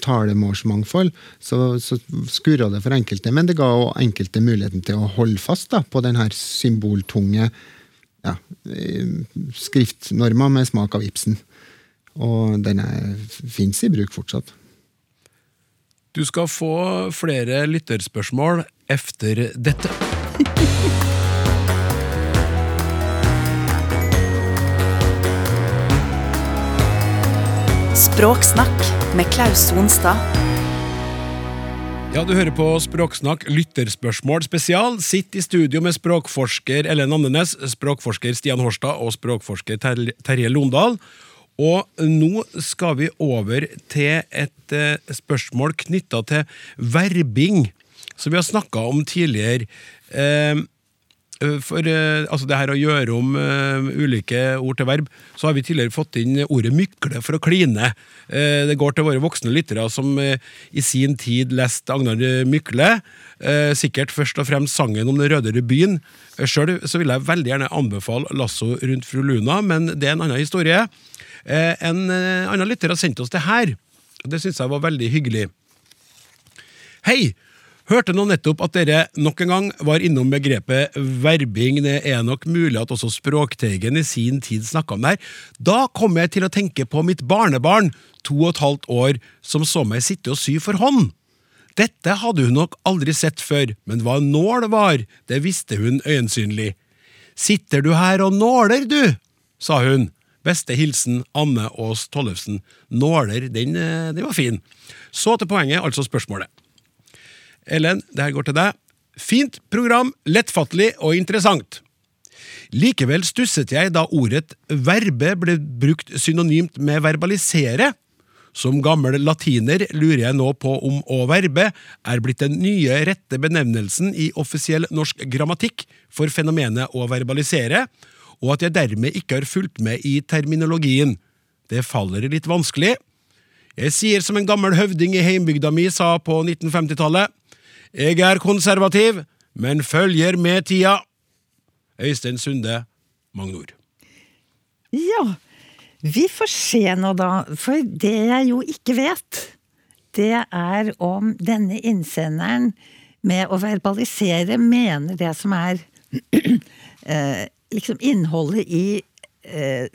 talemålsmangfold, så, så skurra det for enkelte. Men det ga enkelte muligheten til å holde fast da, på den her symboltunge ja, skriftnormer skriftnorma med smak av Ibsen. Og den fins i bruk fortsatt. Du skal få flere lytterspørsmål efter dette. Språksnakk med Klaus Sonstad. Ja, du hører på Språksnakk lytterspørsmål spesial. Sitt i studio med språkforsker Ellen Andenes, språkforsker Stian Horstad og språkforsker Ter Terje Londal. Og nå skal vi over til et eh, spørsmål knytta til verbing, som vi har snakka om tidligere. Eh, for eh, altså det her å gjøre om uh, ulike ord til verb, så har vi tidligere fått inn ordet mykle for å kline. Uh, det går til våre voksne lyttere som uh, i sin tid leste Agnar Mykle. Eh, sikkert først og fremst sangen om den røde byen. Eh, Sjøl vil jeg veldig gjerne anbefale 'Lasso rundt fru Luna', men det er en annen historie. Eh, en eh, annen lytter har sendt oss det her. Det syns jeg var veldig hyggelig. Hei! Hørte nå nettopp at dere nok en gang var innom begrepet verbing. Det er nok mulig at også Språkteigen i sin tid snakka om det her. Da kom jeg til å tenke på mitt barnebarn, to og et halvt år, som så meg sitte og sy for hånd. Dette hadde hun nok aldri sett før, men hva en nål var, det visste hun øyensynlig. Sitter du her og nåler, du? sa hun. Beste hilsen Anne Aas Tollefsen. Nåler, den, eh, den var fin. Så til poenget, altså spørsmålet. Ellen, det her går til deg. Fint program, lettfattelig og interessant. Likevel stusset jeg da ordet verbe ble brukt synonymt med verbalisere. Som gammel latiner lurer jeg nå på om å verbe er blitt den nye rette benevnelsen i offisiell norsk grammatikk for fenomenet å verbalisere, og at jeg dermed ikke har fulgt med i terminologien. Det faller litt vanskelig. Jeg sier som en gammel høvding i heimbygda mi sa på 1950-tallet. Jeg er konservativ, men følger med tida. Øystein Sunde, Magnor. Ja, vi får se nå da, for det jeg jo ikke vet, det er om denne innsenderen med å verbalisere mener det som er *clears throat* eh, liksom innholdet i eh,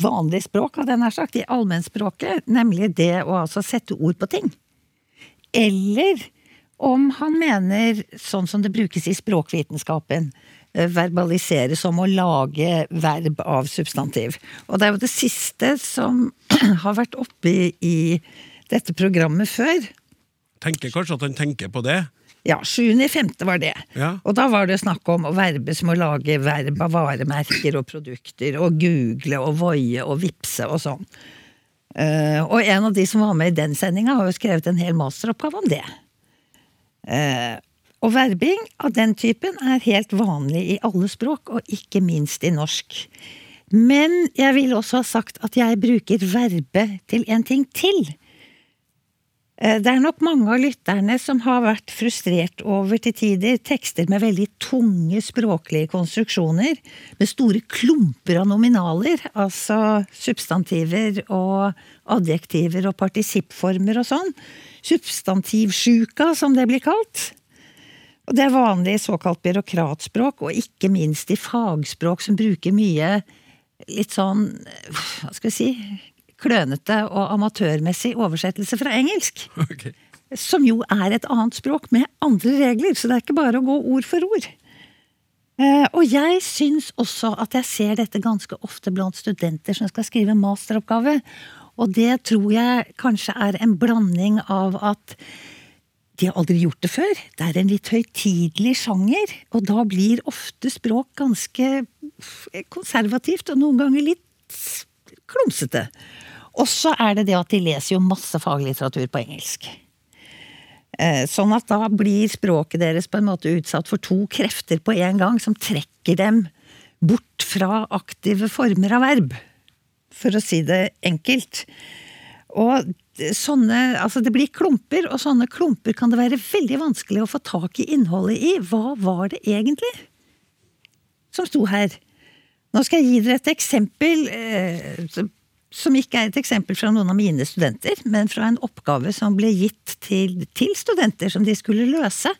vanlig språk, hadde jeg nær sagt, i allmennspråket, nemlig det å altså sette ord på ting. Eller om han mener, sånn som det brukes i språkvitenskapen, eh, verbalisere som å lage verb av substantiv. Og det er jo det siste som *clears throat* har vært oppe i, dette programmet før. Tenker kanskje at han tenker på det? Ja, 7.5. var det. Ja. Og da var det snakk om å verbe som å lage verb av varemerker og produkter, og google og voie og vipse og sånn. Eh, og en av de som var med i den sendinga, har jo skrevet en hel masteroppgave om det. Eh, og verbing av den typen er helt vanlig i alle språk, og ikke minst i norsk. Men jeg vil også ha sagt at jeg bruker verbe til en ting til. Eh, Det er nok mange av lytterne som har vært frustrert over til tider tekster med veldig tunge språklige konstruksjoner, med store klumper av nominaler, altså substantiver og adjektiver og partisippformer og sånn. Substantivsjuka, som det blir kalt. Og det er vanlig i såkalt byråkratspråk, og ikke minst i fagspråk som bruker mye litt sånn, hva skal vi si, klønete og amatørmessig oversettelse fra engelsk. Okay. Som jo er et annet språk med andre regler, så det er ikke bare å gå ord for ord. Eh, og jeg syns også at jeg ser dette ganske ofte blant studenter som skal skrive masteroppgave. Og det tror jeg kanskje er en blanding av at de har aldri gjort det før. Det er en litt høytidelig sjanger, og da blir ofte språk ganske konservativt, og noen ganger litt klumsete. Og så er det det at de leser jo masse faglitteratur på engelsk. Eh, Sånn at da blir språket deres på en måte utsatt for to krefter på en gang, som trekker dem bort fra aktive former av verb. For å si det enkelt. Og sånne, altså det blir klumper, og sånne klumper kan det være veldig vanskelig å få tak i innholdet i. Hva var det egentlig som sto her? Nå skal jeg gi dere et eksempel eh, som- ikke er et eksempel fra noen av mine studenter, men fra en oppgave som ble gitt til, til studenter som de skulle løse.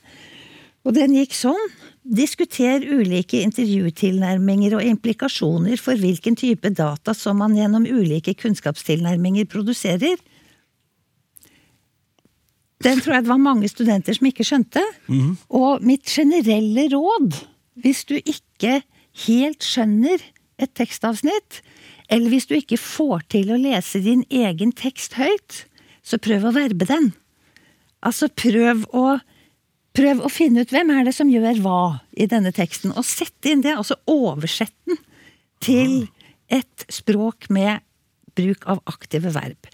Og den gikk sånn. Diskuter ulike intervjutilnærminger og implikasjoner for hvilken type data som man gjennom ulike kunnskapstilnærminger produserer. Den tror jeg det var mange studenter som ikke skjønte. Og mitt generelle råd, hvis du ikke helt skjønner et tekstavsnitt, eller hvis du ikke får til å lese din egen tekst høyt, så prøv å verbe den. Altså prøv å Prøv å finne ut hvem er det som gjør hva i denne teksten, og sett inn det. Altså oversett den til et språk med bruk av aktive verb.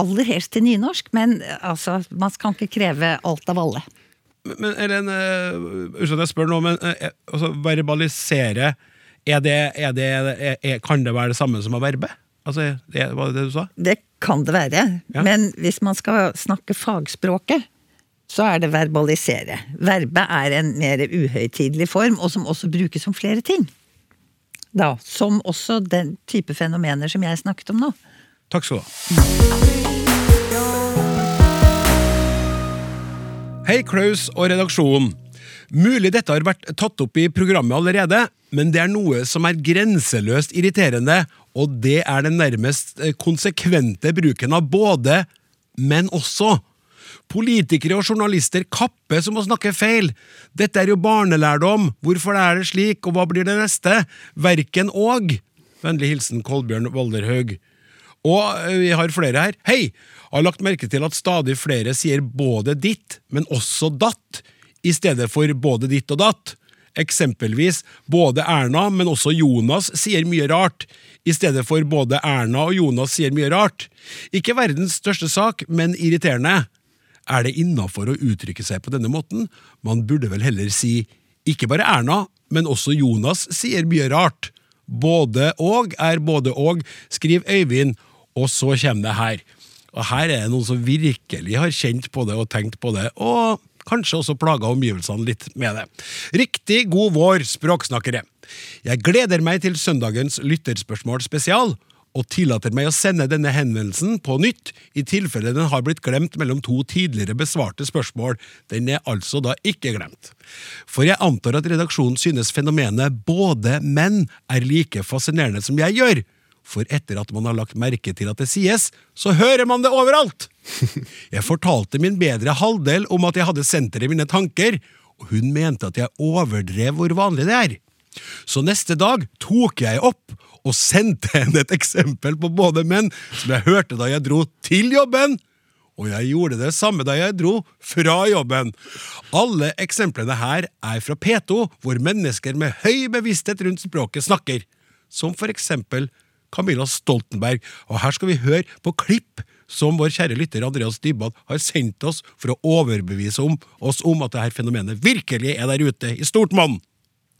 Aller helst til nynorsk, men altså, man kan ikke kreve alt av alle. Men Ellen, uh, unnskyld at jeg spør nå, men eh, altså, verbalisere er det, er det, er, Kan det være det samme som å verbe? Altså, det, var det det du sa? Det kan det være, Ja. men hvis man skal snakke fagspråket, så er det verbalisere. Verbet er en mer uhøytidelig form, og som også brukes om flere ting. Da, som også den type fenomener som jeg snakket om nå. Takk skal du ha. Hei, Klaus og redaksjonen. Mulig dette har vært tatt opp i programmet allerede, men det er noe som er grenseløst irriterende, og det er den nærmest eh, konsekvente bruken av både, men også. Politikere og journalister kappes om å snakke feil. Dette er jo barnelærdom. Hvorfor er det slik, og hva blir det neste? Verken og. Vennlig hilsen Kolbjørn Walderhaug. Og eh, vi har flere her. Hei! Har lagt merke til at stadig flere sier både ditt, men også datt, i stedet for både ditt og datt. Eksempelvis både Erna, men også Jonas sier mye rart, i stedet for både Erna og Jonas sier mye rart. Ikke verdens største sak, men irriterende. Er det innafor å uttrykke seg på denne måten? Man burde vel heller si ikke bare Erna, men også Jonas sier mye rart. Både og er både og, skriver Øyvind, og så kommer det her. Og her er det noen som virkelig har kjent på det og tenkt på det, og kanskje også plaga omgivelsene litt med det. Riktig god vår, språksnakkere! Jeg gleder meg til søndagens lytterspørsmål spesial, og tillater meg å sende denne henvendelsen på nytt, i tilfelle den har blitt glemt mellom to tidligere besvarte spørsmål. Den er altså da ikke glemt. For jeg antar at redaksjonen synes fenomenet både menn er like fascinerende som jeg gjør. For etter at man har lagt merke til at det sies, så hører man det overalt! *laughs* Jeg fortalte min bedre halvdel om at jeg hadde senteret i mine tanker, og hun mente at jeg overdrev hvor vanlig det er. Så neste dag tok jeg opp og sendte henne et eksempel på både menn som jeg hørte da jeg dro til jobben, og jeg gjorde det samme da jeg dro fra jobben. Alle eksemplene her er fra P2, hvor mennesker med høy bevissthet rundt språket snakker, som for eksempel Camilla Stoltenberg, og her skal vi høre på klipp som vår kjære lytter Andreas Dybwad har sendt oss for å overbevise om, oss om at dette fenomenet virkelig er der ute i stort monn.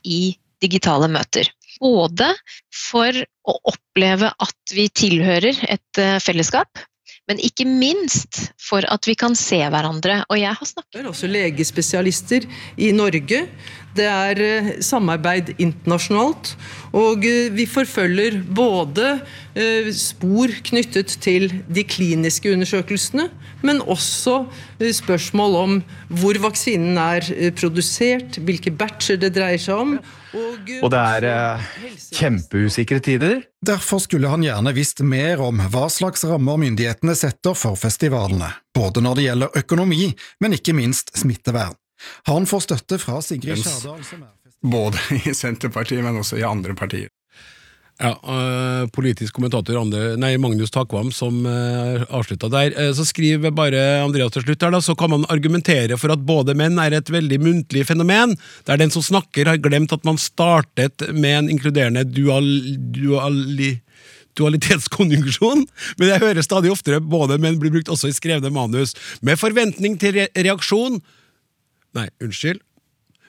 i digitale møter. Både for å oppleve at vi tilhører et eh, fellesskap, men ikke minst for at vi kan se hverandre. Og jeg har snakket også legespesialister i Norge. Det er eh, samarbeid internasjonalt. Og eh, vi forfølger både eh, spor knyttet til de kliniske undersøkelsene, men også spørsmål om hvor vaksinen er produsert, hvilke batcher det dreier seg om. Og, og det er kjempeusikre tider. Derfor skulle han gjerne visst mer om hva slags rammer myndighetene setter for festivalene, både når det gjelder økonomi, men ikke minst smittevern. Han får støtte fra Sigrid Skjærdal, som er Både i Senterpartiet, men også i andre partier. Ja, øh, Politisk kommentator Ander, nei, Magnus Takvam som uh, eh, avslutta der. Uh, så skriver bare Andreas til slutt her, da, så kan man argumentere for at både menn er et veldig muntlig fenomen, der den som snakker har glemt at man startet med en inkluderende dual, duali, dualitetskonjunksjon, men jeg hører stadig oftere både menn blir brukt også i skrevne manus, med forventning til re reaksjon Nei, unnskyld.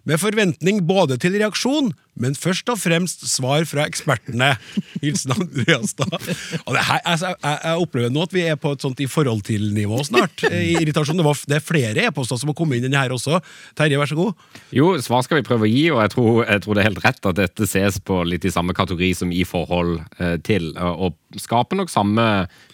Med forventning både til reaksjon, men først og fremst svar fra ekspertene. *laughs* Hilsen Andreas, da. Og det her, altså, jeg, jeg, opplever nå at vi er på et sånt i forhold til-nivå snart. I *laughs* irritasjon. Det, var, det er flere e-poster som har kommet inn i her også. Terje, vær så god. Jo, svar skal vi prøve å gi, og jeg tror, jeg tror, det er helt rett at dette ses på litt i samme kategori som i forhold eh, til. Og skaper nok samme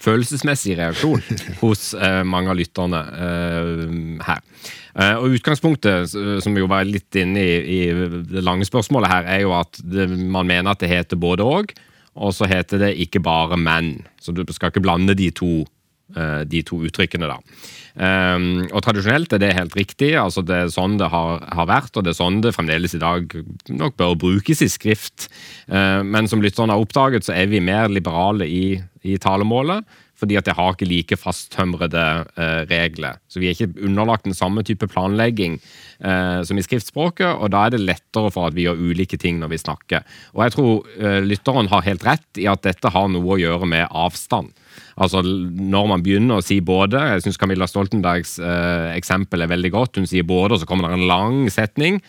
følelsesmessig reaksjon *laughs* hos eh, mange av lytterne eh, her. Eh, og Utgangspunktet, som jo var litt inne i, i det lange spørsmålet her, er jo at det, man mener at det heter både og, og så heter det ikke bare menn. Så du skal ikke blande de to, eh, de to uttrykkene, da. Um, og tradisjonelt er det helt riktig. altså Det er sånn det har, har, vært, og det er sånn det fremdeles i dag nok bør brukes i skrift. Uh, men som lytterne har oppdaget, så er vi mer liberale i, i talemålet fordi at det har ikke like fasttømrede eh, regler. Så vi er ikke underlagt den samme type planlegging eh, som i skriftspråket, og da er det lettere for at vi gjør ulike ting når vi snakker. Og jeg tror eh, lytteren har helt rett i at dette har noe å gjøre med avstand. Altså Når man begynner å si både Jeg syns Camilla Stoltenbergs eh, eksempel er veldig godt. Hun sier både, og så kommer det en lang setning.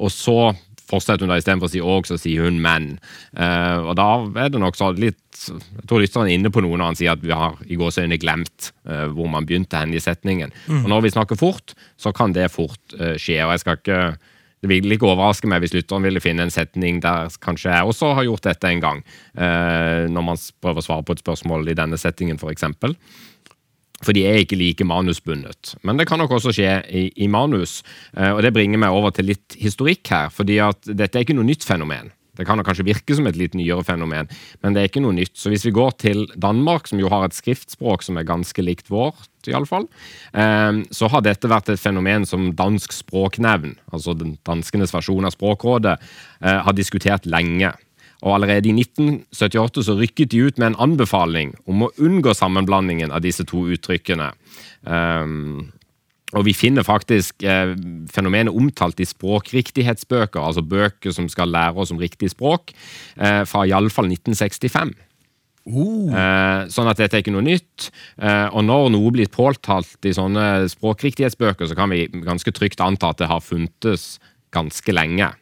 Og så fortsetter hun da istedenfor å si òg, så sier hun men. Uh, og da er det nok så litt Jeg tror lytteren er inne på noe når han sier at vi har i gåseøynene glemt uh, hvor man begynte hen i setningen. Mm. Og når vi snakker fort, så kan det fort uh, skje. og jeg skal ikke det vil ikke overraske meg hvis lytteren ville finne en setning der kanskje jeg også har gjort dette en gang, når man prøver å svare på et spørsmål i denne settingen, f.eks. For de er ikke like manusbundet. Men det kan nok også skje i, i manus. Eh, og det bringer meg over til litt historikk her. fordi at dette er ikke noe nytt fenomen. Det kan kanskje virke som et litt nyere fenomen, men det er ikke noe nytt. Så hvis vi går til Danmark, som jo har et skriftspråk som er ganske likt vårt, iallfall, eh, så har dette vært et fenomen som Dansk språknevn, altså den danskenes versjon av Språkrådet, eh, har diskutert lenge. Og allerede i 1978 så rykket de ut med en anbefaling om å unngå sammenblandingen av disse to uttrykkene. Um, og vi finner faktisk eh, fenomenet omtalt i språkriktighetsbøker, altså bøker som skal lære oss om riktig språk, eh, fra iallfall 1965. Uh. Eh, sånn at dette er ikke noe nytt. Eh, og når noe blir påtalt i sånne språkriktighetsbøker, så kan vi ganske trygt anta at det har funtes ganske lenge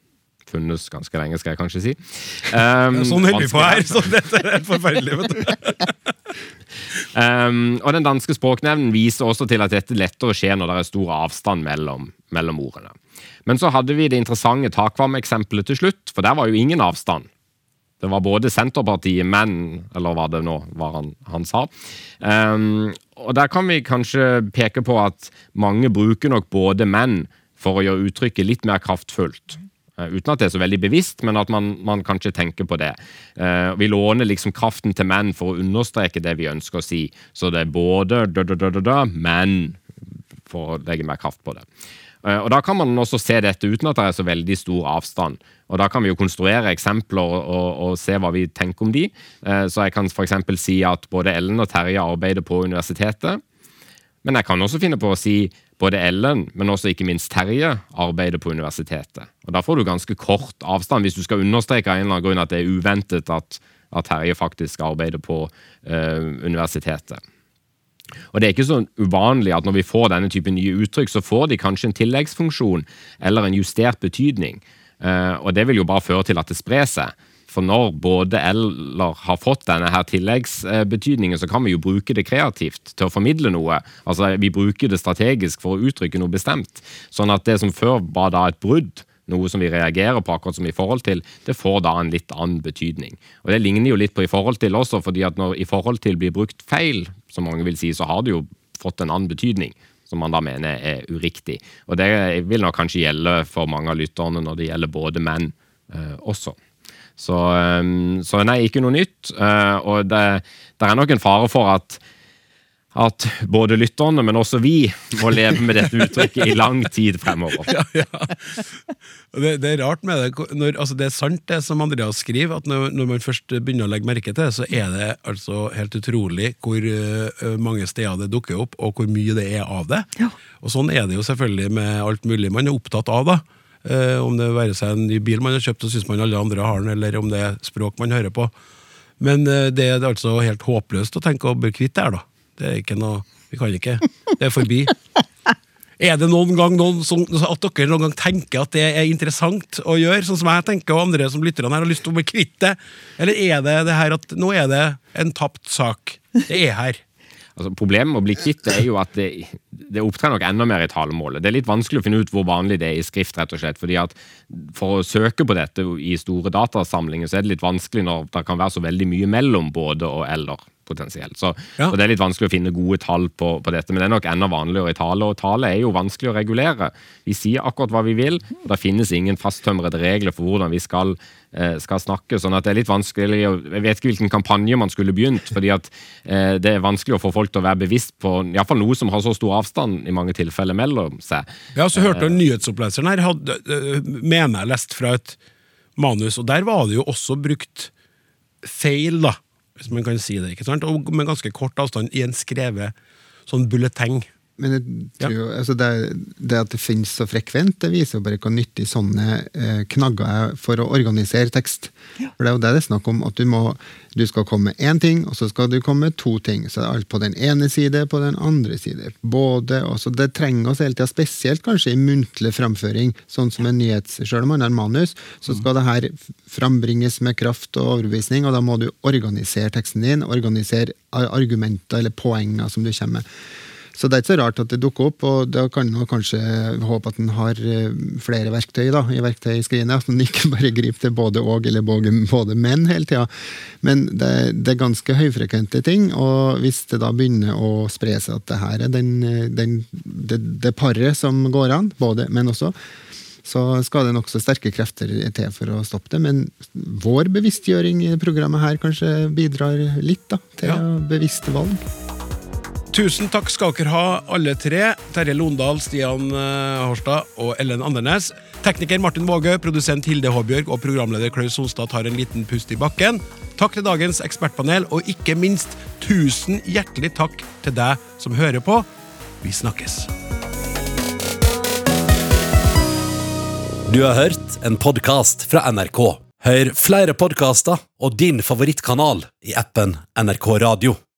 funnes ganske lenge, skal jeg kanskje si. *laughs* Um, sånn holder vi på her, så dette er forferdelig. vet du. um, *laughs* og Den danske språknevnen viser også til at dette lettere skjer når det er stor avstand mellom, mellom ordene. Men så hadde vi det interessante Takvam-eksempelet til slutt, for der var jo ingen avstand. Det var både Senterpartiet, men Eller hva det nå var han, han sa. Um, og der kan vi kanskje peke på at mange bruker nok både menn for å gjøre uttrykket litt mer kraftfullt. Eh, uten at det er så veldig bevisst, men at man, man kanskje tenker på det. Uh, vi låner liksom kraften til menn for å understreke det vi ønsker å si. Så det er både da, da, da, da, men for å legge mer kraft på det. Uh, og Da kan man også se dette uten at det er så veldig stor avstand. Og Da kan vi jo konstruere eksempler og, og, og se hva vi tenker om de. Uh, så jeg kan f.eks. si at både Ellen og Terje arbeider på universitetet. Men jeg kan også finne på å si både Ellen, men også ikke minst Terje, arbeider på universitetet. Og Da får du ganske kort avstand, hvis du skal understreke av en eller annen grunn at det er uventet at, at Terje faktisk arbeider på eh, universitetet. Og Det er ikke så uvanlig at når vi får denne type nye uttrykk, så får de kanskje en tilleggsfunksjon eller en justert betydning. Eh, og Det vil jo bare føre til at det sprer seg. For når både eller har fått denne her tilleggsbetydningen, så kan vi jo bruke det kreativt til å formidle noe. Altså Vi bruker det strategisk for å uttrykke noe bestemt. Sånn at det som før var da et brudd, noe som vi reagerer på, akkurat som i forhold til, det får da en litt annen betydning. Og Det ligner jo litt på i forhold til også, fordi at når i forhold til blir brukt feil, som mange vil si, så har det jo fått en annen betydning. Som man da mener er uriktig. Og Det vil nok kanskje gjelde for mange av lytterne når det gjelder både menn eh, også. Så, eh, så, nei, ikke noe nytt. Eh, og det, det er nok en fare for at at både lytterne, men også vi, må leve med dette uttrykket i lang tid fremover. *laughs* Ja, ja. Det, det, er rart med det. Når, altså det er sant, det som Andreas skriver, at når, når, man først begynner å legge merke til det, så er det altså helt utrolig hvor uh, mange steder det dukker opp, og hvor mye det er av det. Ja. Og Sånn er det jo selvfølgelig med alt mulig man er opptatt av. da. Uh, om det være seg en ny bil man har kjøpt og syns man alle andre har den, eller om det er språk man hører på. Men uh, det er altså helt håpløst å tenke å bli kvitt det her, da. Det er ikke noe Vi kan ikke. Det er forbi. Er det noen gang noen som, at dere noen gang tenker at det er interessant å gjøre, sånn som jeg tenker, og andre som lytterne her har lyst til å bli kvitt det? Eller er det det her at nå er det en tapt sak? Det er her. Altså, problemet med å bli kvitt det er jo at det, det opptrer nok enda mer i talemålet. Det er litt vanskelig å finne ut hvor vanlig det er i skrift, rett og slett. fordi at For å søke på dette i store datasamlinger, så er det litt vanskelig når det kan være så veldig mye mellom både og eller potensielt. Så, ja. så, Det er litt vanskelig å finne gode tall på, på, dette, men det er nok enda vanligere i tale. Og tale er jo vanskelig å regulere. Vi sier akkurat hva vi vil, og det finnes ingen fasttømrede regler for hvordan vi skal, skal, snakke. sånn at det er litt vanskelig, Jeg vet ikke hvilken kampanje man skulle begynt, fordi at eh, det er vanskelig å få folk til å være bevisst på i fall noe som har så stor avstand i mange tilfeller mellom seg. Ja, så hørte jeg eh, nyhetsoppleseren her, hadde, eh, mener jeg lest fra et manus, og der var det jo også brukt feil, da hvis man kan si det. ikke sant? Og med ganske kort avstand i en skrevet sånn bulleteng. Men tror altså det, det, at det finnes så frekvent, det viser jo bare hvor nyttig sånne eh, knagger er for å organisere tekst. Ja. For Det er jo det det er snakk om. At du, må, du skal komme med én ting, og så skal du komme med to ting. Så det er alt på den ene side, på den andre side. Både, også, Det trenger oss hele tida, spesielt kanskje i muntlig framføring. Sånn som en nyhets... Selv om man har manus, så skal det her frambringes med kraft og overbevisning, og da må du organisere teksten din, organisere argumenter eller poenger som du kommer med. Så det er ikke så rart at det dukker opp, og da kan man kanskje håpe at en har eh, flere verktøy da, i verktøyskrinet. At en ikke *laughs* bare griper til både og eller både, både menn hele tida. Men det, det, er ganske høyfrekvente ting, og hvis det da begynner å spre seg at det her er den, den, det, det paret som går an, både menn også, så skal det nokså sterke krefter til for å stoppe det. Men vår bevisstgjøring i programmet her kanskje bidrar litt da, til ja. bevisste valg. Tusen takk skal dere ha, alle tre. Terje Londal, Stian eh, Horstad og Ellen Andernes. Tekniker Martin Vågø, produsent Hilde Håbjørg og programleder Klaus Sonstad tar en liten pust i bakken. Takk til dagens ekspertpanel, og ikke minst tusen hjertelig takk til deg som hører på. Vi snakkes. Du har hørt en podkast fra NRK. Hør flere podkaster og din favorittkanal i appen NRK Radio.